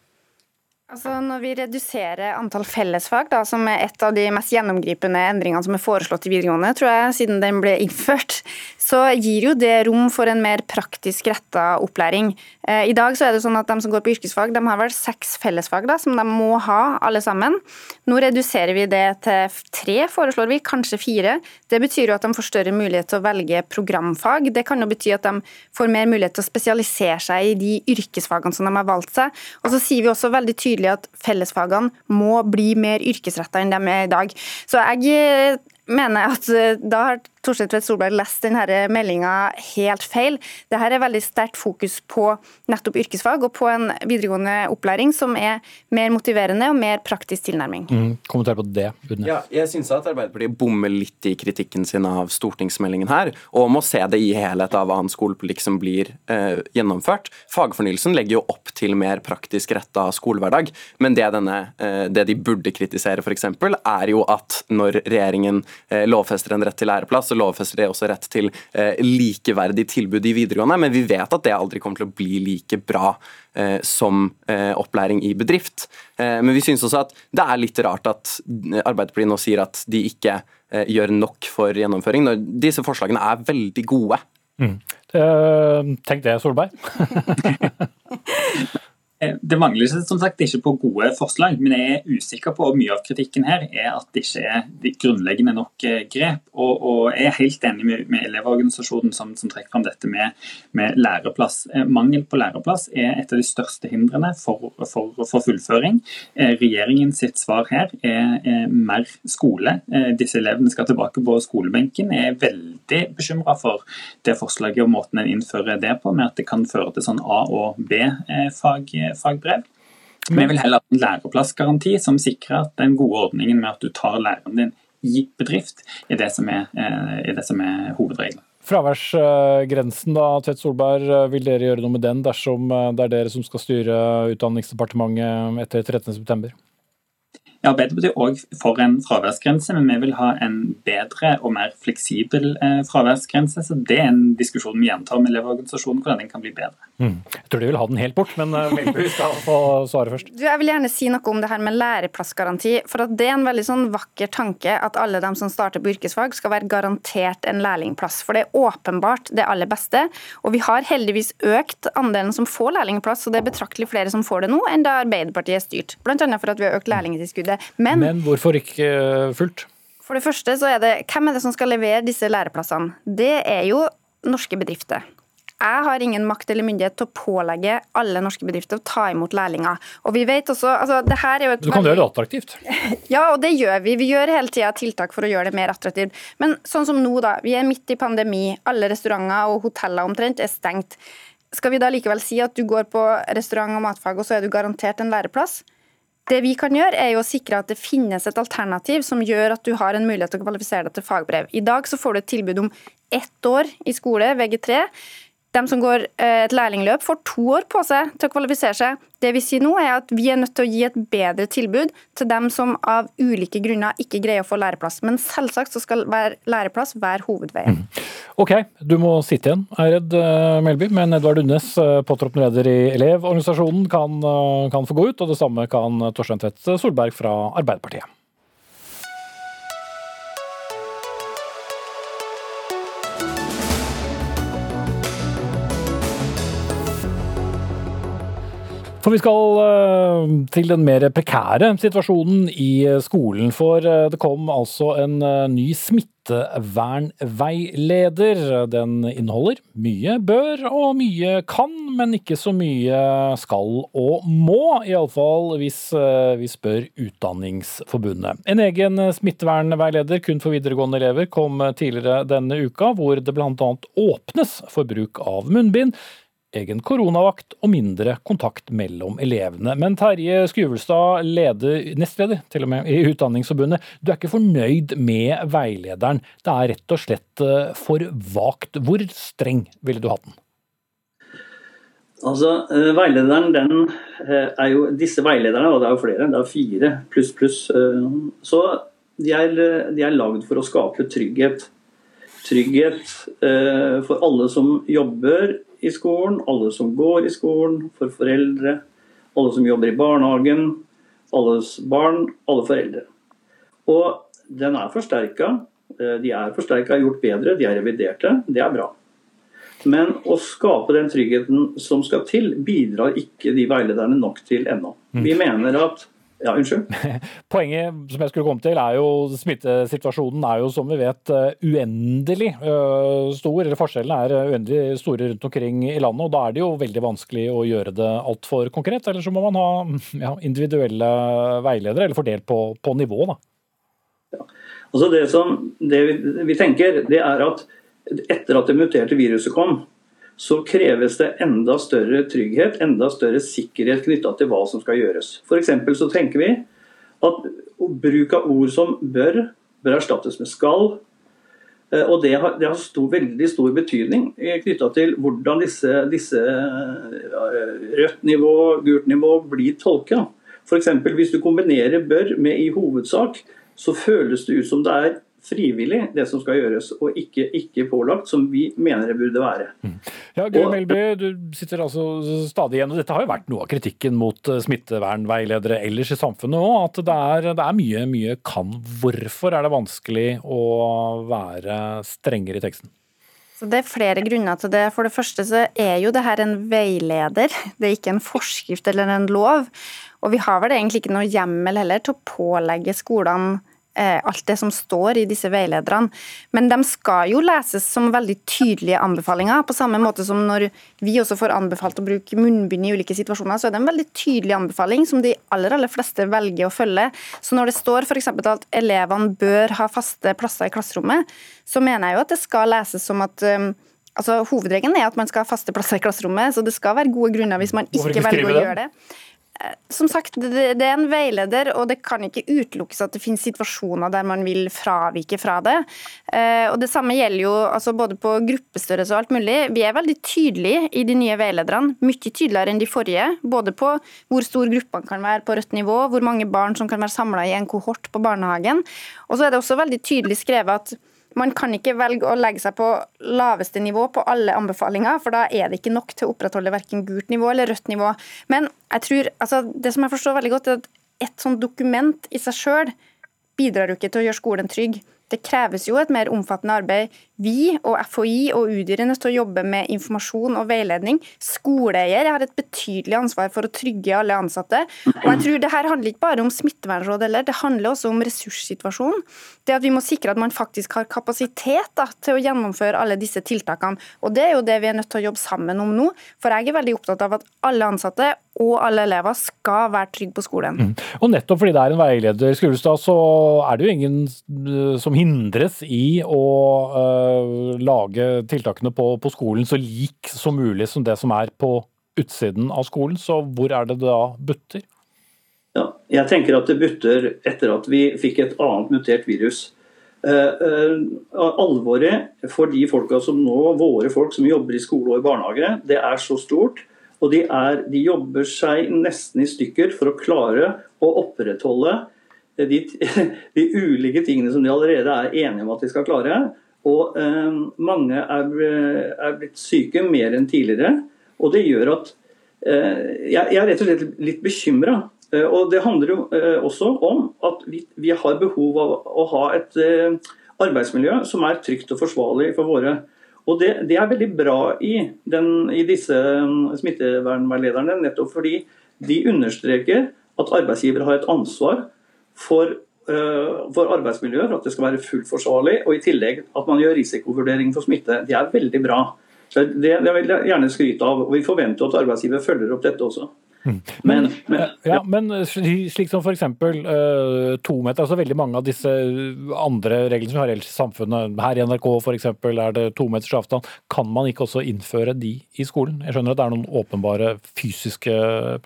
S6: Altså når vi reduserer antall fellesfag, da, som er et av de mest gjennomgripende endringene som er foreslått i videregående, tror jeg, siden den ble innført, så gir jo det rom for en mer praktisk retta opplæring. I dag så er det sånn at de som går på yrkesfag, de har vel seks fellesfag da, som de må ha alle sammen. Nå reduserer vi det til tre, foreslår vi, kanskje fire. Det betyr jo at de får større mulighet til å velge programfag. Det kan jo bety at de får mer mulighet til å spesialisere seg i de yrkesfagene som de har valgt seg. Og så sier vi også veldig tydelig at fellesfagene må bli mer yrkesretta enn de er i dag. Så jeg mener at eh, da har Torstein Tvedt Solberg lest denne meldinga helt feil. Dette er veldig sterkt fokus på nettopp yrkesfag og på en videregående opplæring som er mer motiverende og mer praktisk tilnærming.
S2: Mm, kommentar på det,
S7: Udne. Ja, jeg syns at Arbeiderpartiet bommer litt i kritikken sin av stortingsmeldingen her, og må se det i helhet av annen skolepolitikk som blir eh, gjennomført. Fagfornyelsen legger jo opp til mer praktisk retta skolehverdag, men det, denne, eh, det de burde kritisere f.eks., er jo at når regjeringen eh, lovfester en rett til læreplass, lovfester det også rett til eh, likeverdig tilbud i videregående, men vi vet at det aldri kommer til å bli like bra eh, som eh, opplæring i bedrift. Men vi syns også at det er litt rart at Arbeiderpartiet nå sier at de ikke gjør nok for gjennomføring, når disse forslagene er veldig gode. Mm.
S2: Tenk det, Solberg.
S8: Eh, det mangler som sagt ikke på gode forslag, men jeg er usikker på om mye av kritikken her er at det ikke er grunnleggende nok eh, grep. Og, og jeg er helt enig med, med Elevorganisasjonen som, som, trekker fram dette med, med, læreplass. Eh, mangel på læreplass er et av de største hindrene for, for, for fullføring. Regjeringens svar her er, er, mer skole. Disse elevene skal tilbake på skolebenken. Jeg er veldig bekymra for det forslaget og måten en innfører det på, med at det kan føre til sånn A- og B-fag fagbrev. Men vi vil heller ha en læreplassgaranti som sikrer at den gode ordningen med at du tar læreren din i bedrift, er det som er, eh, er, det som er hovedregelen.
S2: Fraværsgrensen, da, Tvedt Solberg, eh, vil dere gjøre noe med den dersom eh, det er dere som skal styre Utdanningsdepartementet etter 13.9?
S8: Ja, Arbeiderpartiet er òg for en fraværsgrense, men vi vil ha en bedre og mer fleksibel eh, fraværsgrense. Så det er en diskusjon vi gjentar tar med Elevorganisasjonen, hvordan den kan bli bedre.
S2: Mm. Jeg tror de vil ha den helt bort, men Melby eh, skal få svare først.
S6: Du, jeg vil gjerne si noe om det her med læreplassgaranti. For at det er en veldig sånn vakker tanke at alle de som starter på yrkesfag skal være garantert en lærlingplass. For det er åpenbart det aller beste. Og vi har heldigvis økt andelen som får lærlingplass, og det er betraktelig flere som får det nå enn da Arbeiderpartiet er styrt. Blant annet for at vi har økt lærlingtilskuddet
S2: men, Men hvorfor ikke eh, fullt?
S6: For det første så er det Hvem er det som skal levere disse læreplassene? Det er jo norske bedrifter. Jeg har ingen makt eller myndighet til å pålegge alle norske bedrifter å ta imot lærlinger. Og vi vet også, altså det her er jo et...
S2: Du kan gjøre det attraktivt?
S6: Ja, og det gjør vi. Vi gjør hele tida tiltak for å gjøre det mer attraktivt. Men sånn som nå, da. Vi er midt i pandemi. Alle restauranter og hoteller omtrent er stengt. Skal vi da likevel si at du går på restaurant og matfag, og så er du garantert en læreplass? Det vi kan gjøre, er jo å sikre at det finnes et alternativ som gjør at du har en mulighet til å kvalifisere deg til fagbrev. I dag så får du et tilbud om ett år i skole, VG3. De som går eh, et lærlingløp, får to år på seg til å kvalifisere seg. Det vi sier nå er at vi er nødt til å gi et bedre tilbud til dem som av ulike grunner ikke greier å få læreplass. Men selvsagt så skal læreplass være hovedveien. Mm.
S2: Ok, du må sitte igjen, Eired eh, Melby, men Edvard Unnes, eh, påtroppende leder i Elevorganisasjonen, kan, kan få gå ut. Og det samme kan Torstein Tvedt Solberg fra Arbeiderpartiet. For vi skal eh, til den mer prekære situasjonen i eh, skolen. For eh, det kom altså en ny smittevernveileder. Den inneholder mye bør og mye kan, men ikke så mye skal og må. Iallfall hvis vi spør Utdanningsforbundet. En egen smittevernveileder kun for videregående elever kom tidligere denne uka, hvor det bl.a. åpnes for bruk av munnbind egen koronavakt og mindre kontakt mellom elevene. Men Terje Skruvelstad, leder, nestleder til og med i Utdanningsforbundet, du er ikke fornøyd med veilederen. Det er rett og slett eh, for vagt. Hvor streng ville du hatt den?
S9: Altså, eh, veilederen, den eh, er jo Disse veilederne, og det er jo flere, det er fire pluss pluss, så de er, de er lagd for å skape trygghet. Trygghet for alle som jobber i skolen, alle som går i skolen, for foreldre, alle som jobber i barnehagen, alles barn, alle foreldre. Og den er forsterka Eh, de er forsterka, gjort bedre, de er reviderte. Det er bra. Men å skape den tryggheten som skal til, bidrar ikke de veilederne nok til ennå.
S2: Mm.
S9: Vi mener at ja, unnskyld.
S2: Poenget som jeg skulle komme til, er jo smittesituasjonen er jo som vi vet eh, uendelig eh, stor. eller Forskjellene er eh, uendelig store rundt omkring i landet. og Da er det jo veldig vanskelig å gjøre det altfor konkret. Eller så må man ha ja, individuelle veiledere, eller fordelt på, på nivå. da.
S9: Ja. Altså det, som, det vi, vi tenker, det er at etter at det muterte viruset kom, så kreves det enda større trygghet, enda større sikkerhet knytta til hva som skal gjøres. F.eks. så tenker vi at bruk av ord som bør, bør erstattes med skal. Eh, og Det har, det har stor, veldig stor betydning eh, knytta til hvordan disse, disse rødt nivå, gult nivå blir tolka. F.eks. hvis du kombinerer bør med i hovedsak, så føles det ut som det er frivillig, det som skal gjøres, og ikke, ikke pålagt, som vi mener det burde være.
S2: Mm. Ja, Gøy Melby, du sitter altså stadig igjen, og dette har jo vært noe av kritikken mot eh, smittevernveiledere ellers i samfunnet òg, at det er, det er mye, mye kan. Hvorfor er det vanskelig å være strengere i teksten?
S6: Så Det er flere grunner til det. For det første så er jo det her en veileder, det er ikke en forskrift eller en lov. Og vi har vel egentlig ikke noe hjemmel heller til å pålegge skolene alt det som står i disse veilederne. Men de skal jo leses som veldig tydelige anbefalinger. På samme måte som når vi også får anbefalt å bruke munnbind i ulike situasjoner, så er det en veldig tydelig anbefaling som de aller, aller fleste velger å følge. Så når det står f.eks. at elevene bør ha faste plasser i klasserommet, så mener jeg jo at det skal leses som at um, Altså, Hovedregelen er at man skal ha faste plasser i klasserommet, så det skal være gode grunner hvis man ikke velger å gjøre det. Som sagt, det er en veileder, og det kan ikke utelukkes at det finnes situasjoner der man vil fravike fra det. Eh, og Det samme gjelder jo altså både på gruppestørrelse og alt mulig. Vi er veldig tydelige i de nye veilederne, mye tydeligere enn de forrige. Både på hvor stor gruppene kan være på rødt nivå, hvor mange barn som kan være samla i en kohort på barnehagen. Og så er det også veldig tydelig skrevet at man kan ikke velge å legge seg på laveste nivå på alle anbefalinger, for da er det ikke nok til å opprettholde verken gult nivå eller rødt nivå. Men jeg tror, altså, det som jeg forstår veldig godt, er at et sånt dokument i seg sjøl bidrar jo ikke til å gjøre skolen trygg. Det kreves jo et mer omfattende arbeid. Vi og FHI og Udir er nødt til å jobbe med informasjon og veiledning. Skoleeier har et betydelig ansvar for å trygge alle ansatte. Og jeg tror Det her handler ikke bare om smittevernråd, heller, det handler også om ressurssituasjonen. Det at Vi må sikre at man faktisk har kapasitet da, til å gjennomføre alle disse tiltakene. Og Det er jo det vi er nødt til å jobbe sammen om nå. For jeg er veldig opptatt av at alle ansatte og alle elever skal være trygge på skolen. Mm.
S2: Og Nettopp fordi det er en veileder, Skulestad, så er det jo ingen eh, som hindres i å uh, lage tiltakene på, på, skolen så lik som mulig som det som er på utsiden av skolen. Så hvor er det da butter?
S9: Ja, jeg tenker at det butter etter at vi fikk et annet mutert virus. Uh, uh, alvoret for de folka som nå, våre folk som jobber i skole og i barnehage, det er så stort. Og de, er, de jobber seg nesten i stykker for å klare å opprettholde de, de, ulike tingene som de allerede er enige om at de skal klare. Og eh, mange er, er, blitt syke mer enn tidligere. Og det gjør at eh, jeg, jeg, er rett og slett litt bekymra. Eh, og det handler jo eh, også om at vi, vi, har behov av å ha et eh, arbeidsmiljø som er trygt og forsvarlig for våre og det, det, er veldig bra i, den, i disse um, smittevernveilederne, nettopp fordi de understreker at arbeidsgiver har et ansvar for, uh, for arbeidsmiljøet, at det skal være fullt forsvarlig, og i tillegg at man gjør risikovurdering for smitte. Det er veldig bra. Så det, det vil jeg gjerne skryte av. og Vi forventer at arbeidsgiver følger opp dette også.
S2: Mm. Men, men, ja, men slik som f.eks. Uh, to meter, altså veldig mange av disse andre reglene som vi har ellers i samfunnet, her i NRK f.eks. er det to meters avstand, kan man ikke også innføre de i skolen? Jeg skjønner at det er noen åpenbare fysiske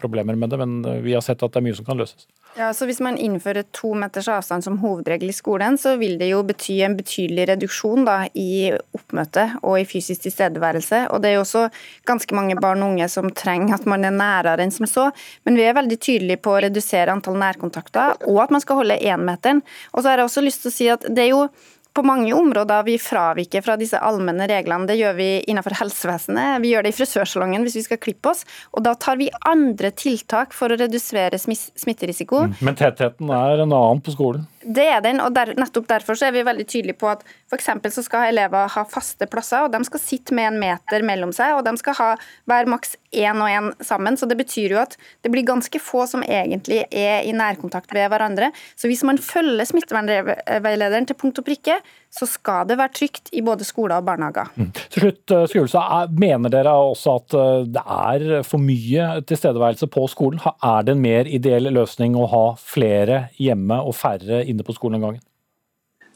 S2: problemer med det, men vi har sett at det er mye som kan løses.
S6: Ja, så Hvis man innfører to meters avstand som hovedregel i skolen, så vil det jo bety en betydelig reduksjon da, i oppmøte og i fysisk tilstedeværelse. Og Det er jo også ganske mange barn og unge som trenger at man er nærere enn som så. Men vi er veldig tydelige på å redusere antall nærkontakter, og at man skal holde énmeteren. Og så har jeg også lyst til å si at det er jo på mange områder vi fraviker fra disse allmenne reglene. Det gjør vi innenfor helsevesenet, vi gjør det i frisørsalongen hvis vi skal klippe oss. Og da tar vi andre tiltak for å redusere smitterisiko. Mm.
S2: Men tettheten er en annen på skolen?
S6: Det er den, og der, nettopp derfor så er vi veldig tydelige på at for så skal elever ha faste plasser, og de skal sitte med en meter mellom seg, og de skal ha hver maks én og én sammen. så Det betyr jo at det blir ganske få som egentlig er i nærkontakt med hverandre. Så hvis man følger smittevernveilederen til punkt og prikke, så skal det være trygt i både skoler og barnehager.
S2: Mm. Til slutt, eh, Mener dere også at eh, det er for mye tilstedeværelse på skolen? Er det en mer ideell løsning å ha flere hjemme og færre inne på skolen en gangen?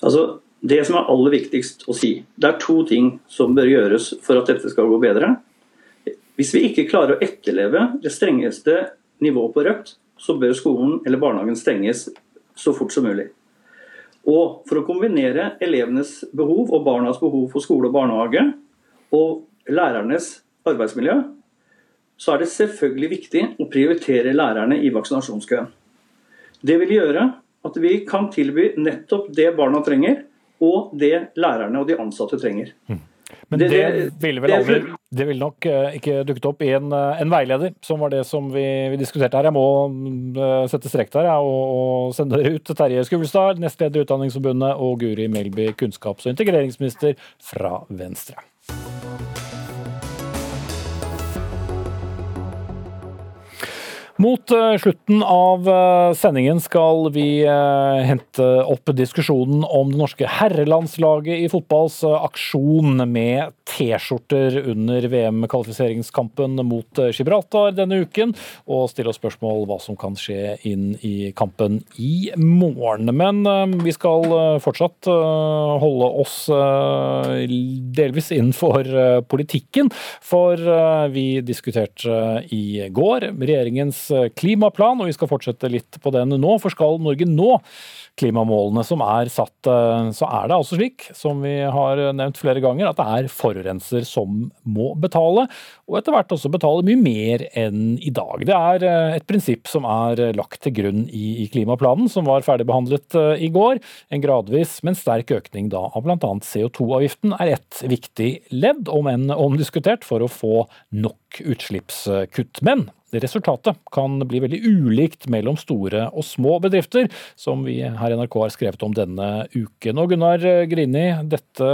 S9: Altså, det som er aller viktigst å si, det er to ting som bør gjøres for at dette skal gå bedre. Hvis vi ikke klarer å etterleve det strengeste nivået på Rødt, så bør skolen eller barnehagen stenges så fort som mulig. Og for å kombinere elevenes behov og barnas behov for skole og barnehage og lærernes arbeidsmiljø, så er det selvfølgelig viktig å prioritere lærerne i vaksinasjonskøen. Det vil gjøre at vi kan tilby nettopp det barna trenger, og det lærerne og de ansatte trenger.
S2: Mm. Men det, det, ville vel aldri Det ville nok uh, ikke dukket opp i en, uh, en, veileder, som var det som vi, vi diskuterte her. Jeg må uh, sette strek der jeg, og, og, sende dere ut. Terje Skuvlestad, nestleder i Utdanningsforbundet, og Guri Melby, kunnskaps- og integreringsminister fra Venstre. Mot eh, slutten av eh, sendingen skal vi eh, hente opp diskusjonen om det norske herrelandslaget i fotballs aksjon med T-skjorter under VM-kvalifiseringskampen mot Gibraltar denne uken, og stille oss spørsmål hva som kan skje inn i kampen i morgen. Men vi skal fortsatt holde oss delvis innenfor politikken, for vi diskuterte i går regjeringens klimaplan, og vi skal fortsette litt på den nå. For skal Norge nå klimamålene som er satt, eh, så er det altså slik, som vi har nevnt flere ganger, at det er forurenser som må betale, og etter hvert også betale mye mer enn i dag. Det er eh, et prinsipp som er lagt til grunn i, klimaplanen, som var ferdigbehandlet i går. En gradvis, men sterk økning da av bl.a. CO2-avgiften er et viktig ledd, om enn omdiskutert, for å få nok utslippskutt. Men Resultatet kan bli veldig ulikt mellom store og små bedrifter, som vi her i NRK har skrevet om denne uken. Og Gunnar Grini, dette,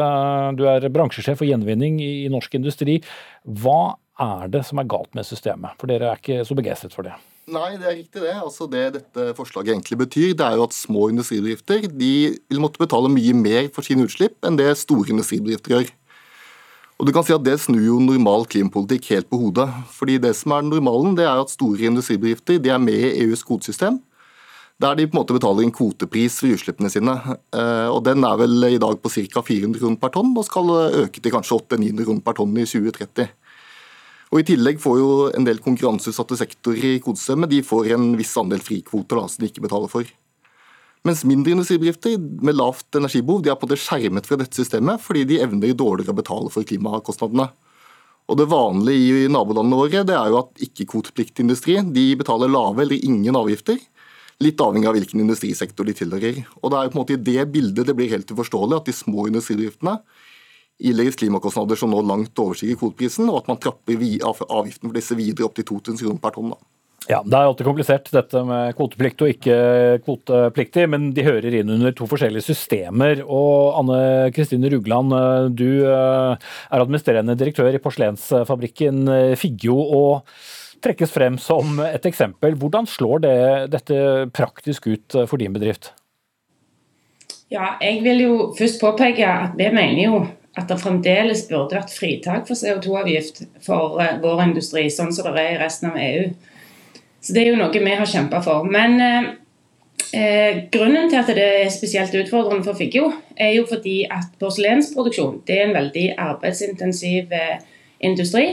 S2: du er bransjesjef for gjenvinning i norsk industri. Hva er det som er galt med systemet? For dere er ikke så begeistret for det.
S10: Nei, det er riktig det. Altså det dette forslaget egentlig betyr, det er jo at små industribedrifter de vil måtte betale mye mer for sine utslipp enn det store industribedrifter gjør. Og du kan si at Det snur jo normal klimapolitikk helt på hodet. Fordi Det som er normalen, det er at store industribedrifter de er med i EUs kvotesystem. Der de på en måte betaler en kvotepris for utslippene sine. Eh, og Den er vel i dag på ca. 400 kroner per tonn, og skal øke til kanskje 800-900 kroner per tonn i 2030. Og I tillegg får jo en del konkurranseutsatte sektorer i kvotesystemet de får en viss andel frikvoter som de ikke betaler for. Mens mindre industribedrifter med lavt energibehov de er på det skjermet fra dette systemet fordi de evner dårligere å betale for klimakostnadene. Og Det vanlige i nabolandene våre det er jo at ikke-kvotepliktig industri de betaler lave eller ingen avgifter. Litt avhengig av hvilken industrisektor de tilhører. Og Det er jo på en måte i det bildet det blir helt uforståelig at de små industridriftene ilegges klimakostnader som nå langt overstiger kvoteprisen, og at man trapper avgiften for disse videre opp til 2000 kroner per tonn. da.
S2: Ja, Det er alltid komplisert dette med kvoteplikt og ikke kvotepliktig, men de hører inn under to forskjellige systemer. Og Anne Kristine Rugland, du eh, er administrerende direktør i porselensfabrikken eh, Figgjo og trekkes frem som et eksempel. Hvordan slår det, dette praktisk ut for din bedrift?
S11: Ja, jeg vil jo først påpeke at vi mener jo at det fremdeles burde vært fritak for CO2-avgift for eh, vår industri, sånn som det er i resten av EU. Så det er jo noe vi har kjempa for. Men eh, eh, grunnen til at det er spesielt utfordrende for Figgjo, er jo fordi at porselensproduksjon det er en veldig arbeidsintensiv eh, industri.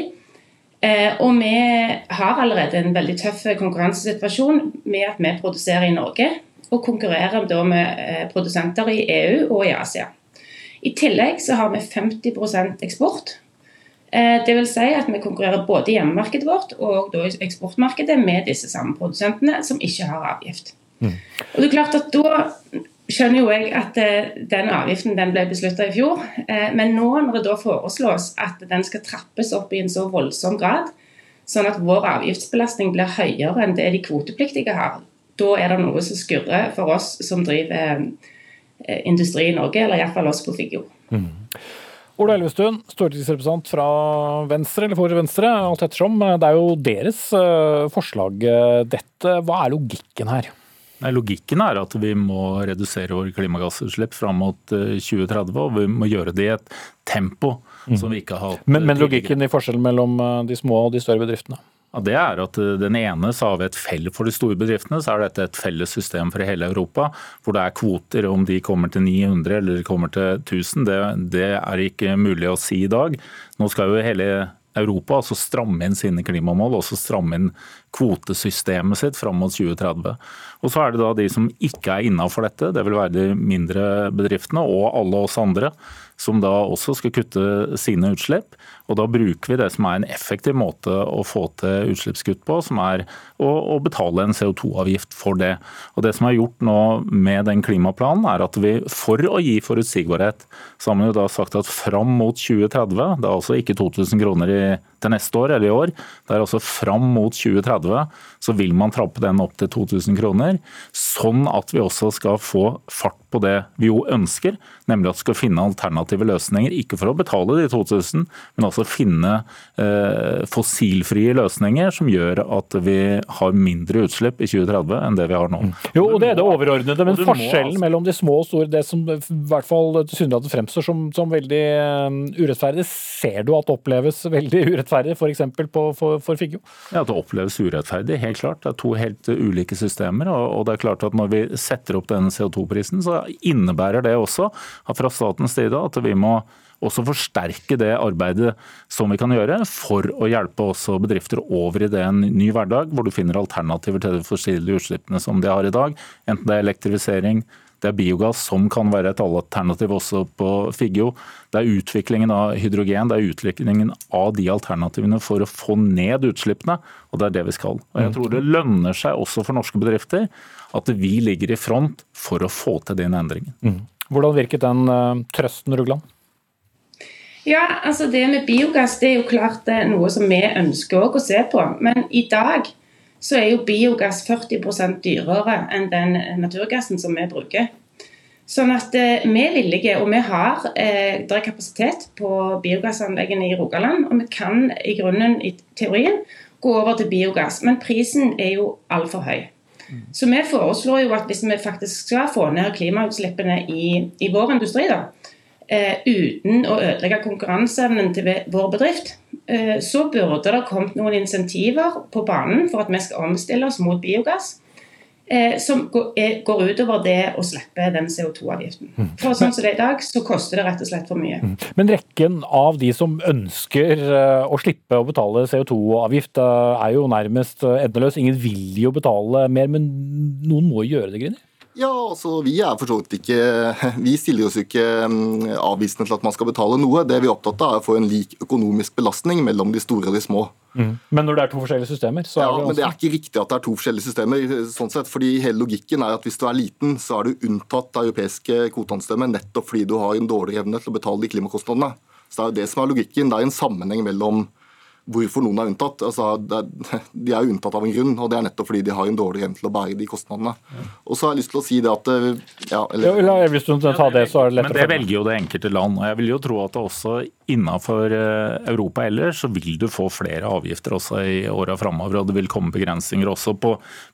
S11: Eh, og vi har allerede en veldig tøff konkurransesituasjon med at vi produserer i Norge og konkurrerer da med eh, produsenter i EU og i Asia. I tillegg så har vi 50% eksport. Eh, det vil si at vi konkurrerer både i hjemmemarkedet vårt og i eksportmarkedet med disse samme produsentene som ikke har avgift. Mm. Og det er klart at Da skjønner jo jeg at eh, den avgiften den ble beslutta i fjor. Eh, men nå når det da foreslås at den skal trappes opp i en så voldsom grad, sånn at vår avgiftsbelastning blir høyere enn det de kvotepliktige har, da er det noe som skurrer for oss som driver industri i Norge, eller iallfall oss på Figgjo. Mm.
S2: Ola Elvestuen, stortingsrepresentant fra Venstre, eller for Venstre, alt ettersom. Det er jo deres eh, forslag dette. Hva er logikken her?
S12: Nei, Logikken er at vi må redusere våre klimagassutslipp fram mot 2030, og vi må gjøre det i et tempo som vi ikke har hatt
S2: Men, men logikken i forskjellen mellom de små og de større bedriftene?
S12: Ja, det er at eh, Den ene så har vi et fell for de store bedriftene, så er dette et felles system for hele Europa. Hvor det er kvoter. Om de kommer til 900 eller kommer til 1000, det, det er ikke mulig å si i dag. Nå skal jo hele Europa altså stramme inn sine klimamål, og stramme inn kvotesystemet sitt fram mot 2030. Og Så er det da de som ikke er innafor dette, det vil være de mindre bedriftene og alle oss andre som da også skal kutte sine utslipp. Og Da bruker vi det som er en effektiv måte å få til utslippskutt på, som er å, å betale en CO2-avgift for det. Og Det som er gjort nå med den klimaplanen, er at vi for å gi forutsigbarhet, så har vi jo da sagt at fram mot 2030, det er altså ikke 2000 kroner i, til neste år eller i år, det er altså fram mot 2030, så vil man trappe den opp til 2000 kroner. Sånn at vi også skal få fart på det vi jo ønsker, nemlig at vi skal finne alternative løsninger. Ikke for å betale de 2000, men altså finne eh, fossilfrie løsninger som gjør at vi har mindre utslipp i 2030 enn det vi har nå. Mm.
S2: Jo, og Det er det overordnede, men forskjellen altså... mellom de små og store, det som i hvert fall tilsynelatende fremstår som, som, veldig uh, urettferdig, ser du at det oppleves veldig urettferdig f.eks. For, for, for Figgjo?
S12: Ja, det oppleves urettferdig, helt klart. Det er to helt ulike systemer. og, og det er klart at Når vi setter opp denne CO2-prisen, så innebærer det også at fra statens side at vi må også forsterke det arbeidet som vi kan gjøre for å hjelpe også bedrifter over i det en ny hverdag, hvor du finner alternativer til de fossile utslippene som de har i dag. Enten det er elektrifisering, det er biogass som kan være et alternativ også på Figgjo. Det er utviklingen av hydrogen, det er utviklingen av de alternativene for å få ned utslippene. Og det er det vi skal. Og jeg tror det lønner seg også for norske bedrifter at vi ligger i front for å få til den endringen. Mm.
S2: Hvordan virket den uh, trøsten, Rugland?
S11: Ja, altså Det med biogass det er jo klart det er noe som vi ønsker å se på. Men i dag så er jo biogass 40% dyrere enn den naturgassen som vi bruker. Sånn at eh, vi er villige, og vi har eh, kapasitet på biogassanleggene i Rogaland. Og vi kan i grunnen, i teorien, gå over til biogass. Men prisen er jo altfor høy. Så vi foreslår jo at hvis vi faktisk skal få ned klimautslippene i, i vår industri, da, eh, uten å ødelegge konkurranseevnen til vår bedrift, eh, så burde det kommet noen insentiver på banen for at vi skal omstille oss mot biogass. Eh, som går utover det å slippe den CO2-avgiften. Mm. For sånn som det er i dag, så koster det rett og slett for mye. Mm.
S2: Men rekken av de som ønsker å slippe å betale CO2-avgift er jo nærmest endeløs. Ingen vil jo betale mer, men noen må gjøre det, Grini?
S10: Ja, altså Vi er for så vidt ikke Vi stiller oss ikke mm, avvisende til at man skal betale noe. Det vi er opptatt av er å få en lik økonomisk belastning mellom de store og de små.
S2: Mm. Men når det er to forskjellige systemer, så
S10: ja,
S2: er det
S10: også... men det er ikke riktig at det er to forskjellige systemer. sånn sett, fordi Hele logikken er at hvis du er liten, så er du unntatt det europeiske kvotehandelsystemet nettopp fordi du har en dårlig evne til å betale de klimakostnadene. Så Det er jo det som er logikken. Det er en sammenheng mellom hvorfor noen er unntatt. Altså, er, de er unntatt av en grunn, og det er nettopp fordi de har en dårlig evne til å bære de kostnadene. Og så har jeg lyst til å si det at eh, ja,
S2: eller... ja, Hvis du tar det, så er det lettere.
S12: Men det velger jo det enkelte land. og Jeg vil jo tro at det også innenfor eh, Europa ellers så vil du få flere avgifter også i åra framover. Og det vil komme begrensninger også på,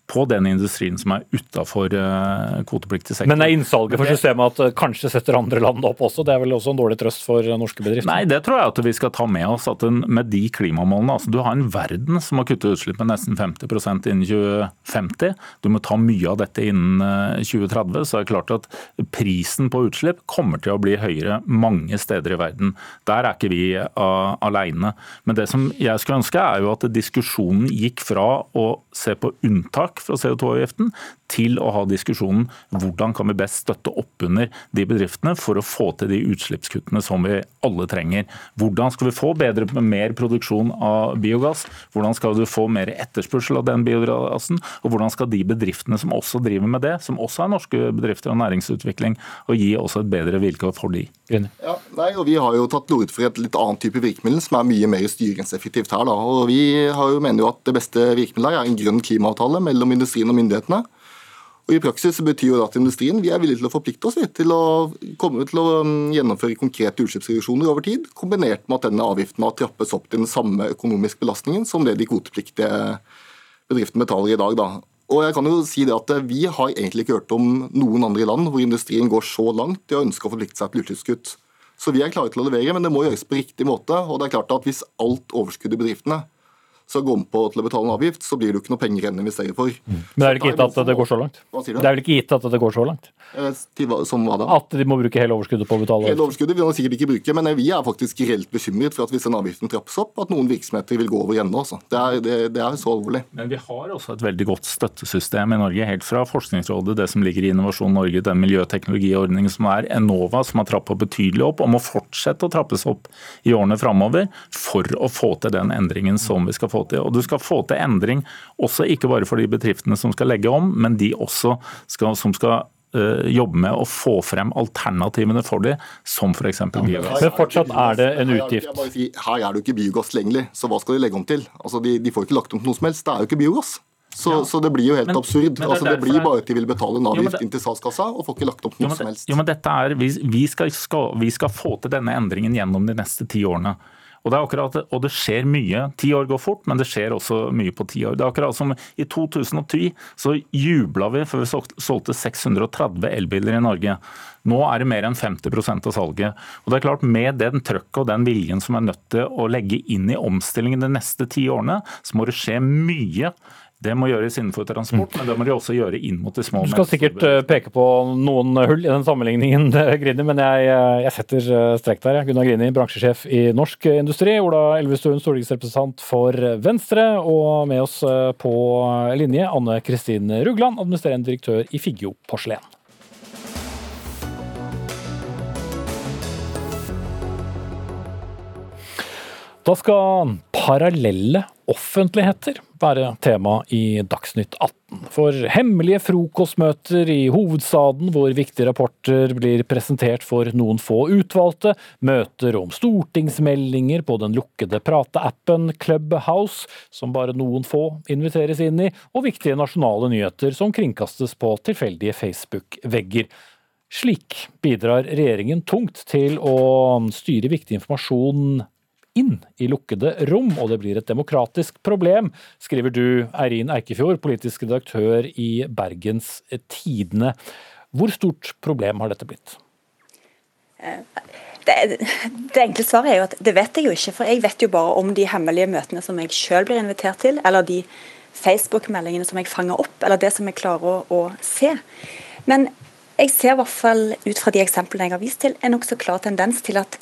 S12: på den industrien som er utafor eh, kvotepliktig sektor.
S2: Men er innsalget for systemet at kanskje setter andre land opp også? Det er vel også en dårlig trøst for norske bedrifter?
S12: Nei, det tror jeg at vi skal ta med oss. at med de klimamålene. Altså, du har en verden som må kutte utslipp med nesten 50 innen 2050. Du må ta mye av dette innen 2030. Eh, så er det klart at prisen på utslipp kommer til å bli høyere mange steder i verden. Der er ikke vi uh, alene. Men det som jeg skulle ønske, er jo at diskusjonen gikk fra å se på unntak fra CO2-avgiften til å ha diskusjonen hvordan kan vi best støtte opp under de bedriftene for å få til de utslippskuttene som vi alle trenger. Hvordan skal vi få bedre, mer produksjon av biogass? Hvordan skal du få mer etterspørsel av den biogassen? Og hvordan skal de bedriftene som også driver med det, som også er norske bedrifter og næringsutvikling, og gi også et bedre vilkår for de?
S10: Ja, nei, og Vi har jo tatt til orde for et litt annet type virkemiddel, som er mye mer styringseffektivt her. Da. Og Vi har jo mener jo at det beste virkemiddelet er en grønn klimaavtale mellom industrien og myndighetene Og I praksis betyr jo det at industrien vi er villige til å forplikte oss til å komme til å um, gjennomføre konkrete utslippsreduksjoner over tid, kombinert med at denne avgiften har trappes opp til den samme økonomiske belastningen som det de kvotepliktige bedriftene betaler i dag. Da. Og jeg kan jo si det at eh, Vi har egentlig ikke hørt om noen andre land hvor industrien går så langt i å ønske å forplikte seg til utslippskutt. Så vi er klare til å levere, men det må gjøres på riktig måte. og det er klart at Hvis alt overskuddet i bedriftene skal gå med på til å betale en avgift, så blir det jo ikke noe penger igjen å investere for.
S2: Mm. Men det er vel ikke gitt at det går så langt?
S10: Hva sier du?
S2: Det er vel ikke gitt at det går så langt?
S10: Eh, som hva da?
S2: At de må bruke hele overskuddet på å betale
S10: Hele overskuddet vil de sikkert ikke bruke, men vi er faktisk reelt bekymret for at hvis den avgiften trappes opp, at noen virksomheter vil gå over ende. Altså. Det, er, det, det er så alvorlig.
S12: Men vi har også et veldig godt støttesystem i Norge, helt fra Forskningsrådet, det som ligger i Innovasjon Norge, den miljøteknologiordningen som er Enova, som har trappet betydelig opp, og må fortsette å trappes opp i årene framover for å få til den endringen som vi skal få til. Og du skal få til endring også ikke bare for de bedriftene som skal legge om, men de også skal, som skal uh, jobbe med å få frem alternativene for dem, som f.eks. biogass.
S2: Men fortsatt er det en utgift.
S10: Her, si, her er det jo ikke biogass tilgjengelig, så hva skal de legge om til? Altså, de, de får ikke lagt om til noe som helst, det er jo ikke biogass. Så, ja. så, det blir jo helt men, absurd. Men det, altså, det blir bare at de vil betale en avgift inn til statskassa og får ikke lagt opp noe
S12: jo,
S10: som helst.
S12: Jo, men dette er, vi, vi, skal, skal, vi skal få til denne endringen gjennom de neste ti årene. Og det, akkurat, og det skjer mye. Ti år går fort, men det skjer også mye på ti år. Det er akkurat som I 2010 så jubla vi for vi solgte 630 elbiler i Norge. Nå er det mer enn 50% av salget. Og det er klart Med den trøkket og den viljen som er nødt til å legge inn i omstillingen de neste ti årene, så må det skje mye det må gjøres innenfor transport, mm. men det må de også gjøre inn mot de små.
S2: Du skal sikkert eh, peke på noen hull i den sammenligningen, eh, Grini, men jeg, eh, jeg setter strek der. Gunnar Grini, bransjesjef i Norsk Industri. Ola Elvestuen, stortingsrepresentant for Venstre. Og med oss på linje, Anne Kristin Rugland, administrerende direktør i Figgjo Porselen. Da skal parallelle offentligheter være tema i Dagsnytt 18. For hemmelige frokostmøter i hovedstaden hvor viktige rapporter blir presentert for noen få utvalgte, møter om stortingsmeldinger på den lukkede prateappen Clubhouse, som bare noen få inviteres inn i, og viktige nasjonale nyheter som kringkastes på tilfeldige Facebook-vegger. Slik bidrar regjeringen tungt til å styre viktig informasjon inn i lukkede rom, og det blir et demokratisk problem, skriver du, Eirin Eikefjord, politisk redaktør i Bergens Tidende. Hvor stort problem har dette blitt?
S13: Det, det, enkle svaret er jo at det vet jeg jo ikke, for jeg vet jo bare om de hemmelige møtene som jeg sjøl blir invitert til, eller de Facebook-meldingene som jeg fanger opp, eller det som jeg klarer å, å se. Men jeg ser i hvert fall ut fra de eksemplene jeg har vist til, en nokså klar tendens til at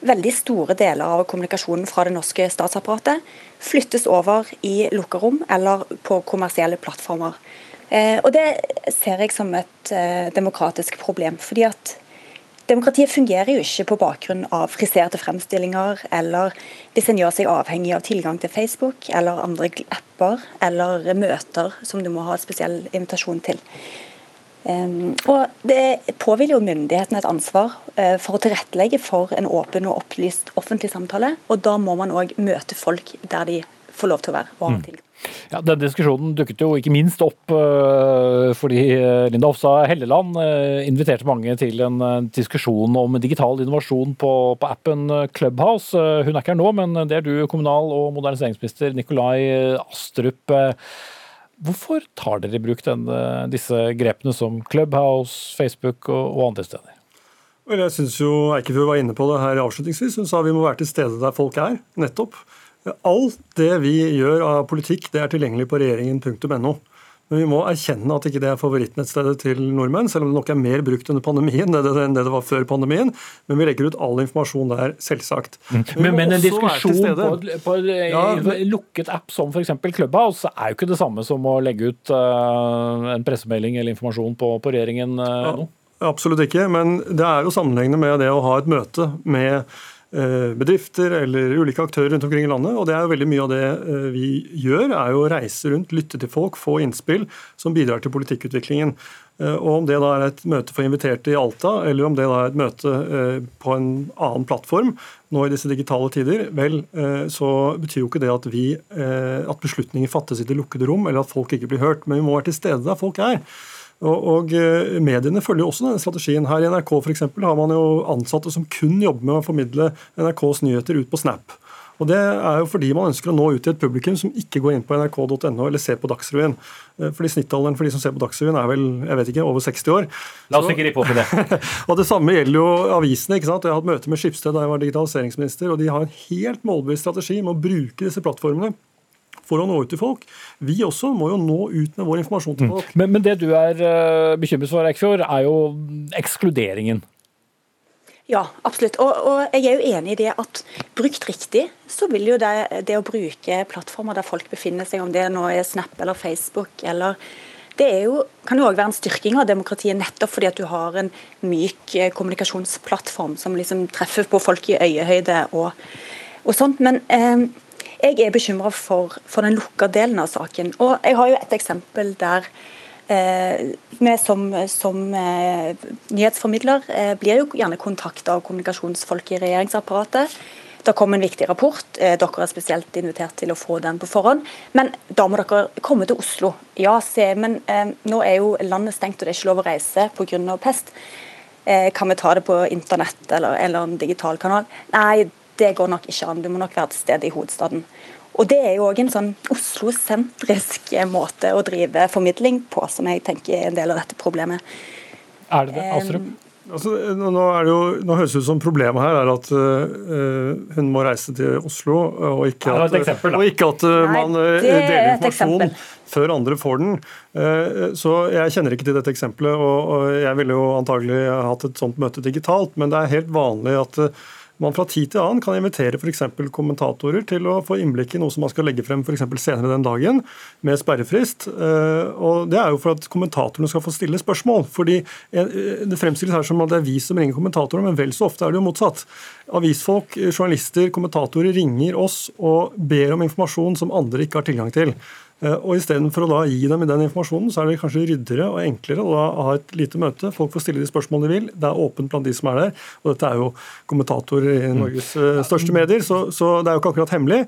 S13: veldig store deler av kommunikasjonen fra det norske statsapparatet flyttes over i lukkerom eller på kommersielle plattformer. Eh, og Det ser jeg som et eh, demokratisk problem. fordi at Demokratiet fungerer jo ikke på bakgrunn av friserte fremstillinger, eller hvis en gjør seg avhengig av tilgang til Facebook eller andre apper eller møter som du må ha spesiell invitasjon til. Ehm, og Det påhviler jo myndighetene et ansvar eh, for å tilrettelegge for en åpen og opplyst offentlig samtale. og Da må man òg møte folk der de får lov til å være. og ha mm.
S2: Ja, Denne diskusjonen dukket jo ikke minst opp uh, fordi eh, Linda Hofstad Helleland inviterte mange til en diskusjon om digital innovasjon på, på appen Clubhouse. hun er ikke her nå, men det er du, kommunal- og moderniseringsminister Nikolai Astrup. Hvorfor tar dere i bruk denne, disse grepene som Clubhouse, Facebook og, og andre steder?
S14: Jeg synes jo Eikefjord var inne på det her avslutningsvis. Hun sa vi må være til stede der folk er. Nettopp. Alt det vi gjør av politikk, det er tilgjengelig på regjeringen.no. Men vi må erkjenne at ikke det er favorittnettstedet til nordmenn, selv om det nok er mer brukt under pandemien enn det det var før pandemien. Men vi legger ut all informasjon der, selvsagt.
S2: Mm. Men, men, en diskusjon på, på ja, lukket app som f.eks. Clubhouse er jo ikke det samme som å legge ut uh, en pressemelding eller informasjon på, på regjeringen uh, ja, nå?
S14: Absolutt ikke, men det er jo sammenhengende med det å ha et møte med bedrifter eller ulike aktører rundt omkring i landet. og det er jo veldig Mye av det eh, vi gjør, er jo å reise rundt, lytte til folk, få innspill som bidrar til politikkutviklingen. Eh, og Om det da er et møte for inviterte i Alta, eller om det da er et møte på en annen plattform nå i disse digitale tider, vel, så betyr jo ikke det at, vi, at beslutninger fattes i det lukkede rom, eller at folk ikke blir hørt. Men vi må være til stede der folk er. Og, og Mediene følger jo også denne strategien. Her i NRK for eksempel, har man jo ansatte som kun jobber med å formidle NRKs nyheter ut på Snap. Og Det er jo fordi man ønsker å nå ut til et publikum som ikke går inn på nrk.no eller ser på Dagsrevyen. Eh, fordi Snittalderen for de som ser på Dagsrevyen er vel jeg vet ikke, over 60 år.
S2: La oss ikke rippe opp i det.
S14: og Det samme gjelder jo avisene. ikke sant? Jeg har hatt møte med Skipsted da jeg var digitaliseringsminister, og de har en helt målbevisst strategi med å bruke disse plattformene for å nå ut til folk. Vi også må jo nå ut med vår informasjon til mm. folk.
S2: Mm. Men, men, det du er uh, bekymret for, Eikfjord, er jo ekskluderingen.
S13: Ja, absolutt. Og, og, jeg er jo enig i det at brukt riktig, så vil jo det, det å bruke plattformer der folk befinner seg, om det nå er Snap eller Facebook eller det jo, kan jo òg være en styrking av demokratiet, nettopp fordi at du har en myk eh, kommunikasjonsplattform som liksom treffer på folk i øyehøyde og, og sånt. Men eh, jeg er bekymra for, for, den lukka delen av saken. Og jeg har jo et eksempel der Eh, vi som, som eh, nyhetsformidler eh, blir jo gjerne kontakta av kommunikasjonsfolk i regjeringsapparatet. Det kom en viktig rapport. Dere er spesielt invitert til å få den på forhånd. Men da må dere komme til Oslo. Ja, se, men eh, nå er jo landet stengt og det er ikke lov å reise pga. pest. Eh, kan vi ta det på internett eller, eller en digital kanal? Nei, det går nok ikke an. Du må nok være til stede i hovedstaden. Og Det er jo òg en sånn Oslo-sentrisk måte å drive formidling på, som jeg tenker er en del av dette problemet.
S2: Er det det, Astrup?
S14: Altså, nå, det jo, nå, høres det ut som problemet her er at uh, hun må reise til Oslo, og ikke at, eksempel, og ikke at uh, man uh, deler informasjon før andre får den. Så jeg kjenner ikke til dette eksempelet, og, og jeg ville jo antagelig hatt et sånt møte digitalt, men det er helt vanlig at man fra tid til annen kan invitere f.eks. kommentatorer til å få innblikk i noe som man skal legge frem for senere den dagen, med sperrefrist. Eh, og Det er jo for at kommentatorene skal få stille spørsmål. fordi eh, Det fremstilles her som at det er vi som ringer kommentatorer, men vel så ofte er det jo motsatt. Avisfolk, journalister, kommentatorer ringer oss og ber om informasjon som andre ikke har tilgang til. Eh, og Istedenfor å da gi dem den informasjonen, så er det kanskje ryddere og enklere å da ha et lite møte. Folk får stille de spørsmålene de vil. Det er åpent blant de som er der. Og dette er jo kommentatorer i Norges eh, største medier, så, så det er jo ikke akkurat hemmelig.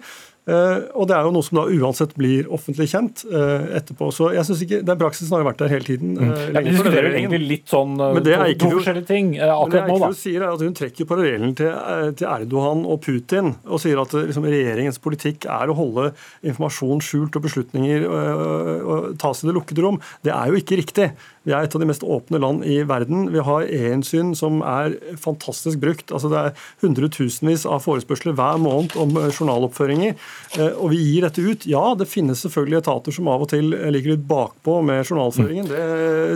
S14: Uh, og det er jo noe som da uansett blir offentlig kjent uh, etterpå. Så jeg synes ikke, Den praksisen har jo vært der hele tiden.
S2: Mm. Jeg diskuterer egentlig litt sånn men det er ikke to forskjellige ting akkurat nå, da.
S14: Sier er at hun trekker parallellen til, til, Erdogan og Putin og sier at liksom, regjeringens politikk er å holde informasjon skjult og beslutninger og tas i det lukkede rom. Det er jo ikke riktig. Vi er et av de mest åpne land i verden. Vi har e-innsyn som er fantastisk brukt. Altså Det er hundretusenvis av forespørsler hver måned om journaloppføringer. Eh, og vi gir dette ut. Ja, det finnes selvfølgelig etater som av og til ligger litt bakpå med journalføringen. Det,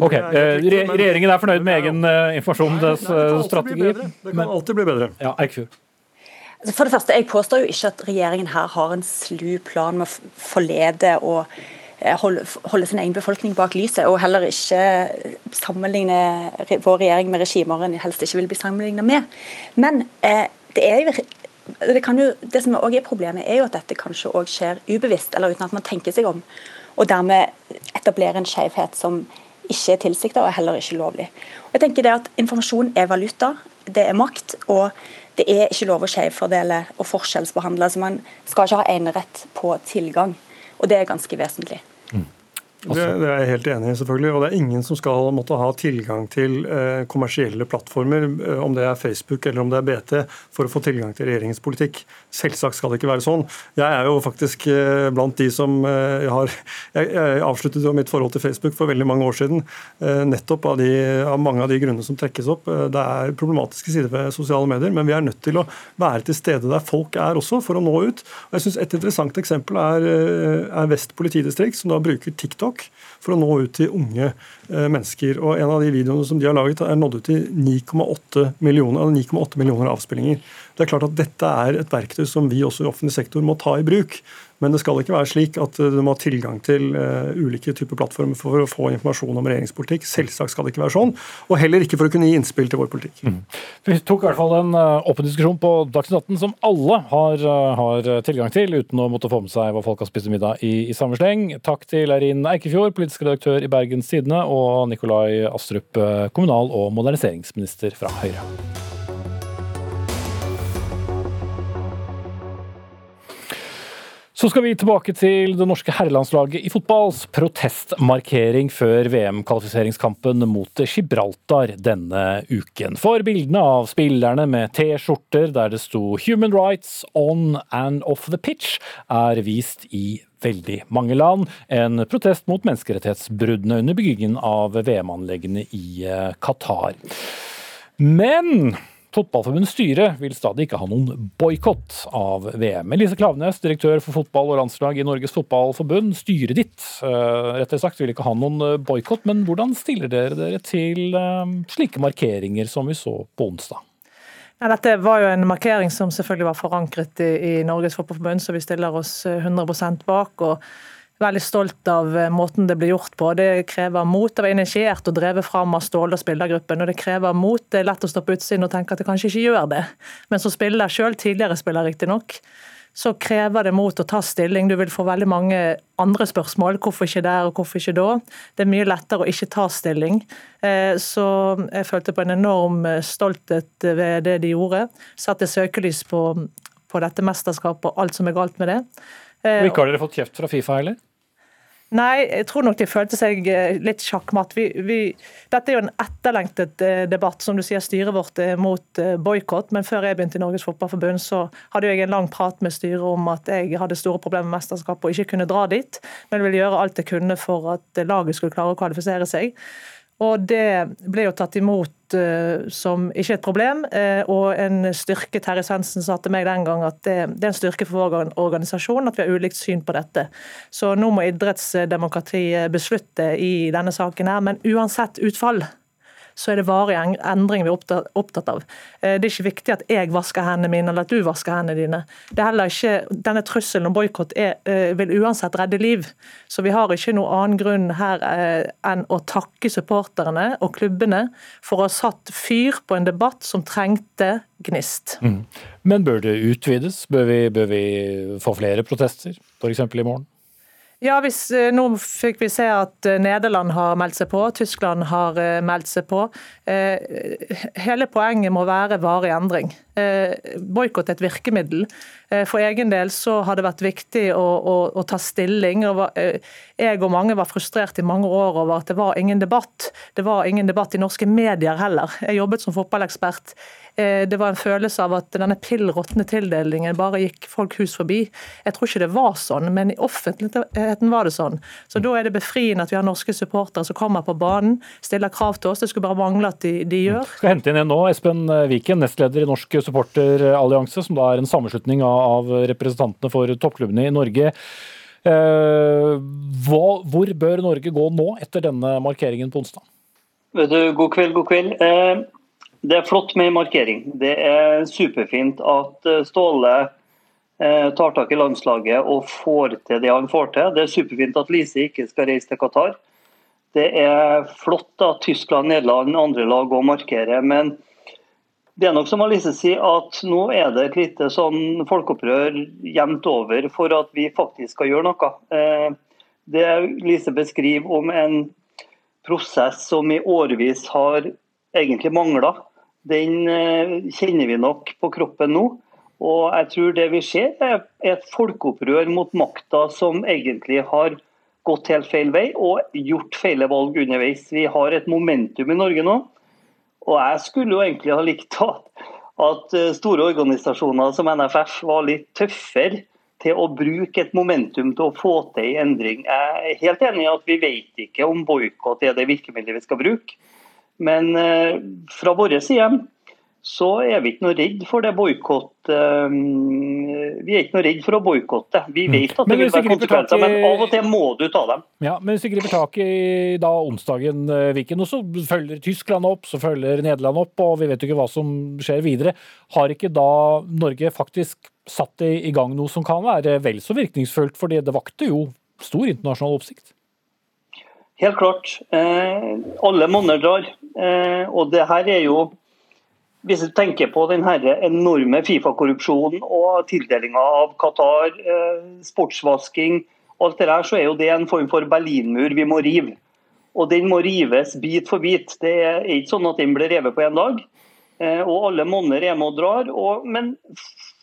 S2: ok, det er, eh, Regjeringen er fornøyd med egen uh, informasjonsstrategi?
S14: Det kan alltid bli bedre.
S2: Ja, Eikfjord.
S13: For det første, Jeg påstår jo ikke at regjeringen her har en slu plan med å forlede og holde, holde, sin egen befolkning bak lyset, og heller ikke sammenligne vår regjering med regimer en helst ikke vil bli sammenlignet med. Men eh, det er jo det, jo, det som også er problemet, er jo at dette kanskje òg skjer ubevisst, eller uten at man tenker seg om. Og dermed etablerer en skjevhet som ikke er tilsikta og heller ikke lovlig. Og jeg tenker det at Informasjon er valuta, det er makt. og det er ikke lov å skjevfordele og forskjellsbehandle. så Man skal ikke ha enerett på tilgang. Og det er ganske vesentlig.
S14: Det, det, er jeg helt enig i, selvfølgelig. Og det er ingen som skal måtte ha tilgang til eh, kommersielle plattformer, eh, om det er Facebook eller om det er BT, for å få tilgang til regjeringens politikk. Selvsagt skal det ikke være sånn. Jeg er jo faktisk eh, blant de som eh, har jeg, jeg, avsluttet jo mitt forhold til Facebook for veldig mange år siden, eh, nettopp av, de, av, mange av de grunnene som trekkes opp. Eh, det er problematiske sider ved sosiale medier, men vi er nødt til å være til stede der folk er også, for å nå ut. Og jeg synes Et interessant eksempel er, er Vest politidistrikt, som da bruker TikTok TikTok for å nå ut til unge eh, mennesker. Og En av de videoene som de har laget, er nådd ut til 9,8 millioner, 9,8 millioner avspillinger. Det er klart at Dette er et verktøy som vi også i offentlig sektor må ta i bruk. Men det skal ikke være slik at eh, du må ha tilgang til uh, ulike typer plattformer for å få informasjon om regjeringspolitikk. Selvsagt skal det ikke være sånn. Og heller ikke for å kunne gi innspill til vår politikk. Mm.
S2: Vi tok i hvert fall en åpen diskusjon på Dagsnytt 18 som alle har, har, tilgang til, uten å måtte få med seg hva folk har spist middag i, i samme sleng. Takk til Eirin Eikefjord, politisk redaktør i Bergens Tidende, og Nikolai Astrup, kommunal- og moderniseringsminister fra Høyre. Så skal vi tilbake til det norske herrelandslaget i fotballs protestmarkering før VM-kvalifiseringskampen mot Gibraltar denne uken. For bildene av spillerne med T-skjorter der det sto 'Human rights on and off the pitch' er vist i veldig mange land. En protest mot menneskerettighetsbruddene under byggingen av VM-anleggene i eh, Qatar. Men Fotballforbundets styre vil stadig ikke ha noen boikott av VM. Elise Klaveness, direktør for fotball og landslag i Norges Fotballforbund. Styret ditt eh, rettere sagt, vil ikke ha noen eh, boikott, men hvordan stiller dere dere til eh, slike markeringer som vi så på onsdag?
S15: Ja, dette var jo en markering som selvfølgelig var forankret i, i Norges Fotballforbund, så vi stiller oss 100% bak. og veldig stolt av eh, måten det blir gjort på. Det krever mot. Det var initiert og drevet fram av Ståle og spillergruppen. og Det krever mot. Det er lett å stå på utsiden og tenke at det kanskje ikke gjør det. Men som spiller sjøl, tidligere spiller riktignok, så krever det mot å ta stilling. Du vil få veldig mange andre spørsmål. Hvorfor ikke der, og hvorfor ikke da? Det er mye lettere å ikke ta stilling. Eh, så jeg følte på en enorm eh, stolthet ved det de gjorde. Satte søkelys på, på dette mesterskapet og alt som er galt med det.
S2: Og ikke har dere fått kjeft fra Fifa heller?
S15: Nei, jeg tror nok de følte seg eh, litt sjakkmatt. Vi, vi, dette er jo en etterlengtet eh, debatt. Som du sier, styret vårt er mot eh, boikott. Men før jeg begynte i Norges Fotballforbund, så hadde jeg en lang prat med styret om at jeg hadde store problemer med mesterskapet og ikke kunne dra dit. Men ville gjøre alt jeg kunne for at laget skulle klare å kvalifisere seg. Og det ble jo tatt imot uh, som ikke et problem, uh, og en styrke. Terje Svendsen sa til meg den gang at det, det, er en styrke for vår organisasjon at vi har ulikt syn på dette. Så nå må idrettsdemokratiet beslutte i denne saken her, men uansett utfall så er det varige endringer vi er opptatt av. Eh, det er ikke viktig at jeg vasker hendene mine eller at du vasker hendene dine. Det er heller ikke, Denne trusselen om boikott eh, vil uansett redde liv. Så vi har ikke noen annen grunn her eh, enn å takke supporterne og klubbene for å ha satt fyr på en debatt som trengte gnist. Mm.
S2: Men bør det utvides? Bør vi, bør vi få flere protester, f.eks. i morgen?
S15: Ja, hvis, eh, Nå fikk vi se at eh, Nederland har meldt seg på, Tyskland har eh, meldt seg på. Hele poenget må være varig endring. Boikott er et virkemiddel. For egen del så har det vært viktig å, å, å ta stilling. Jeg og mange var frustrert i mange år over at det var ingen debatt. Det var ingen debatt i norske medier heller. Jeg jobbet som fotballekspert Eh, det var en følelse av at denne pill råtne tildelingen bare gikk folk hus forbi. Jeg tror ikke det var sånn, men i offentligheten var det sånn. Så da er det befriende at vi har norske supportere som kommer på banen, stiller krav til oss. Det skulle bare mangle at de, de gjør.
S2: Skal hente inn en nå, Espen Viken, nestleder i Norsk supporterallianse, som da er en sammenslutning av representantene for toppklubbene i Norge. Eh, hvor bør Norge gå nå, etter denne markeringen på onsdag?
S16: God kveld, god kveld. Eh, det er flott med markering. Det er superfint at eh, Ståle tar tak i landslaget og får til det han får til. Det er superfint at Lise ikke skal reise til Qatar. Det er flott at Tyskland, Nederland og andre lag òg markerer. Men det er nok som Alice sier, at nå er det et lite sånn folkeopprør jevnt over for at vi faktisk skal gjøre noe. Eh, det Lise beskriver om en prosess som i årevis har egentlig mangla den eh, kjenner vi nok på kroppen nå. Og jeg tror det vi ser er et folkeopprør mot makta som egentlig har gått helt feil vei og gjort feile valg underveis. Vi har et momentum i Norge nå. Og jeg skulle jo egentlig ha likt at at store organisasjoner som NFF var litt tøffere til å bruke et momentum til å få til en endring. Jeg er helt enig i at vi vet ikke om boikott er det virkemidlet vi skal bruke. Men eh, fra vår side så er vi ikke noe redd for det boikott. Eh, vi er ikke noe redd for å boikotte. Vi mm. vet at det vil være konsekvenser, men av og til må du ta dem.
S2: Ja, men hvis du griper tak i da onsdagen, eh, Viken, og så følger Tyskland opp, så følger Nederland opp, og vi vet jo ikke hva som skjer videre. Har ikke da Norge faktisk satt i gang noe som kan være vel så virkningsfullt, fordi det vakte jo stor internasjonal oppsikt?
S16: Helt klart. Eh, alle monner drar. Eh, og det her er jo Hvis du tenker på den enorme Fifa-korrupsjonen og tildelinga av Qatar, sportsvasking sportsvasking, alt det der, så er jo det en form for berlinmur vi må rive. Og den må rives bit for bit. Det er ikke sånn at den blir revet på én dag. Eh, og alle monner er med og drar. Og, men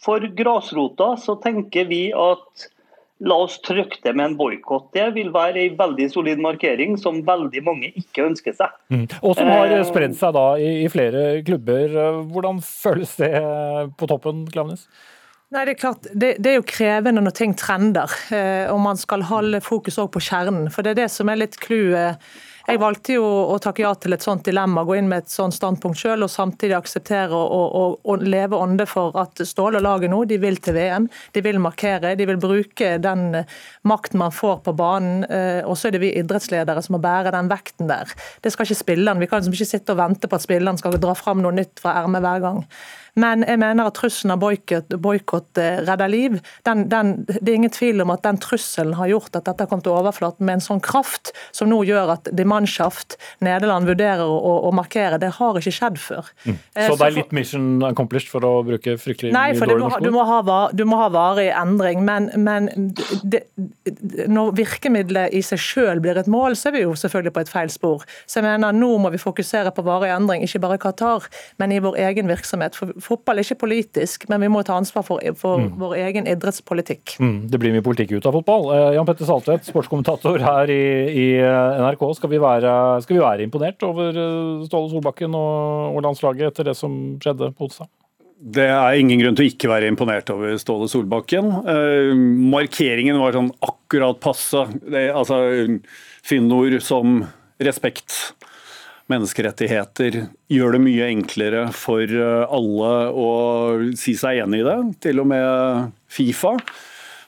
S16: for grasrota så tenker vi at
S9: La oss trykke det med en boikott. Det vil være en veldig solid markering som veldig mange ikke ønsker seg.
S2: Mm. Og som har
S9: Eh,
S2: spredd seg da i, i flere klubber. Hvordan føles det på toppen, Klaveness?
S15: Nei, Det er klart, det, det, er jo krevende når ting trender, eh, og man skal holde fokus også på kjernen. For det er det som er litt clouet. Jeg valgte jo å takke ja til et sånt dilemma, gå inn med et sånt standpunkt selv, og samtidig akseptere å leve ånde for at Ståle og laget nå de vil til VM. De vil markere, de vil bruke den makten man får på banen. eh, Og så er det vi idrettsledere som må bære den vekten der. Det skal ikke spilleren. Vi kan liksom ikke sitte og vente på at spilleren skal dra fram noe nytt fra ermet hver gang. Men jeg mener at trusselen av boikott eh, redder liv. Den, den, det er ingen tvil om at den trusselen har gjort at dette kom til overflaten med en sånn kraft som nå gjør at de Mannschaft Nederland vurderer å, å, markere. Det har ikke skjedd før.
S2: Mm. Så det er litt mission accomplished for å bruke fryktelig
S15: Nei, for
S2: dårlig norsk
S15: du, må ha, du må ha varig endring. Men, men det, når virkemidlet i seg selv blir et mål, så er vi jo selvfølgelig på et feil spor. Så jeg mener nå må vi fokusere på varig endring, ikke bare i Qatar, men i vår egen virksomhet. For fotball er ikke politisk, men vi må ta ansvar for, for mm. vår egen idrettspolitikk.
S2: Mm, det blir mye politikk ut av fotball. Eh, Jan Petter Saltvedt, sportskommentator her i, i eh, NRK. Skal vi, være, skal vi, være, imponert over eh, Ståle Solbakken og, og landslaget etter det som skjedde på onsdag?
S17: Det er ingen grunn til å ikke være imponert over Ståle Solbakken. Eh, markeringen var sånn akkurat passe. Det, altså, Fyndord som respekt, menneskerettigheter, gjør det mye enklere for alle å si seg enig i det. Til og med Fifa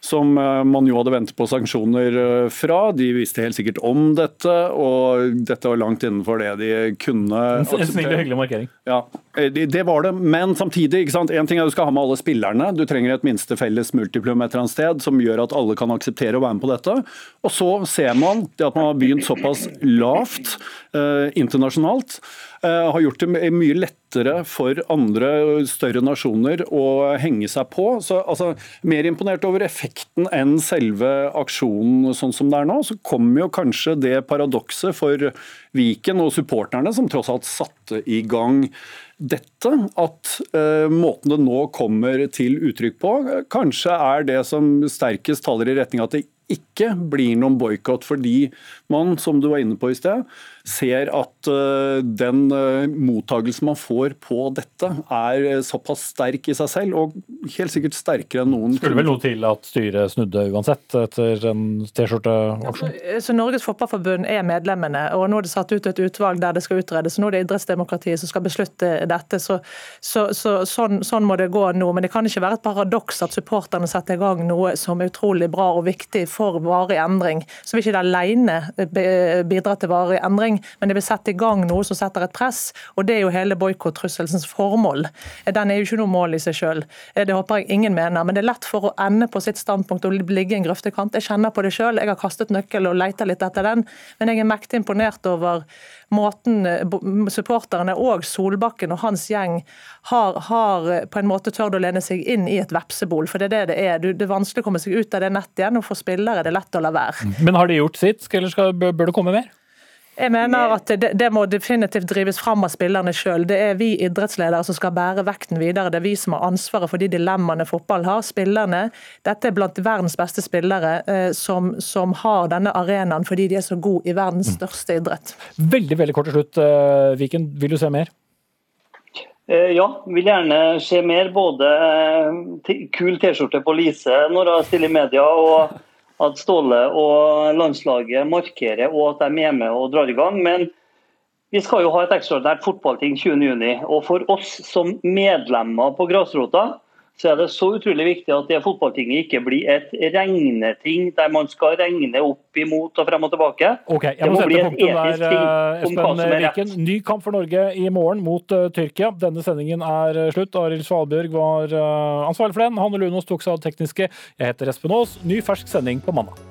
S17: som man jo hadde ventet på sanksjoner fra. De visste helt sikkert om dette, og dette var langt innenfor det de kunne.
S2: En snill og hyggelig markering.
S17: Ja, det var det. Men samtidig, ikke sant? en ting er at du skal ha med alle spillerne. Du trenger et minste felles multiplum et eller annet sted som gjør at alle kan akseptere å være med på dette. Og så ser man det at man har begynt såpass lavt eh, internasjonalt. Uh, har gjort det mye lettere for andre større nasjoner å henge seg på. Så, altså, mer imponert over effekten enn selve aksjonen sånn som det er nå. Så kommer jo kanskje det paradokset for Viken og supporterne, som tross alt satte i gang dette, at uh, måten det nå kommer til uttrykk på, kanskje er det som sterkest taler i retning av at det ikke blir noen boikott, fordi man, som du var inne på i sted, ser at uh, den uh, mottagelsen man får på dette, er uh, såpass sterk i seg selv, og helt sikkert sterkere enn noen.
S2: Skulle vel noe til at styret snudde uansett etter en T-skjorteaksjon?
S15: Så Norges Fotballforbund er medlemmene, og nå er det satt ut et utvalg der det skal utredes. Nå er det idrettsdemokratiet som skal beslutte dette, så, så, så sånn, sånn, må det gå nå. Men det kan ikke være et paradoks at supporterne setter i gang noe som er utrolig bra og viktig for varig endring. Så vil ikke det alene bidra til varig endring, men det vil sette i gang noe som setter et press. Og det er jo hele boikott-trusselsens formål. Den er jo ikke noe mål i seg sjøl. Det håper jeg ingen mener. Men det er lett for å ende på sitt standpunkt og ligge i en grøftekant. Jeg kjenner på det sjøl. Jeg har kastet nøkkel og leita litt etter den. Men jeg er mektig imponert over måten supporterne og Solbakken og hans gjeng har, har på en måte tørt å lene seg inn i et vepsebol. For det er det det er. Det er vanskelig å komme seg ut av det nettet igjen, og for spillere er det lett å la være.
S2: Men har de gjort sitt, eller skal, bør det komme mer?
S15: Jeg mener at det, det, må definitivt drives fram av spillerne sjøl. Det er vi idrettsledere som skal bære vekten videre. Det er vi som har ansvaret for de dilemmaene fotball har. Spillerne, Dette er blant verdens beste spillere eh, som, som, har denne arenaen fordi de er så gode i verdens største idrett.
S2: Veldig veldig kort til slutt, uh, Viken. Vil du se mer?
S9: Eh, ja, vil gjerne se mer. Både eh, kul T-skjorte på Lise når hun stiller i media. og at Ståle og landslaget markerer og at de er med og drar i gang. Men vi skal jo ha et ekstraordinært fotballting 20.6. Og for oss som medlemmer på grasrota, så er det så utrolig viktig at det fotballtinget ikke blir et regneting der man skal regne opp imot og frem og tilbake.
S2: Okay, jeg må, må sette punktum der, eh, Espen Viken. Ny kamp for Norge i morgen mot uh, Tyrkia. Denne sendingen er uh, slutt. Arild Svalbjørg var uh, ansvarlig for den. Hanne Lunås tok seg av det tekniske. Jeg heter Espen Aas. Ny fersk sending på mandag.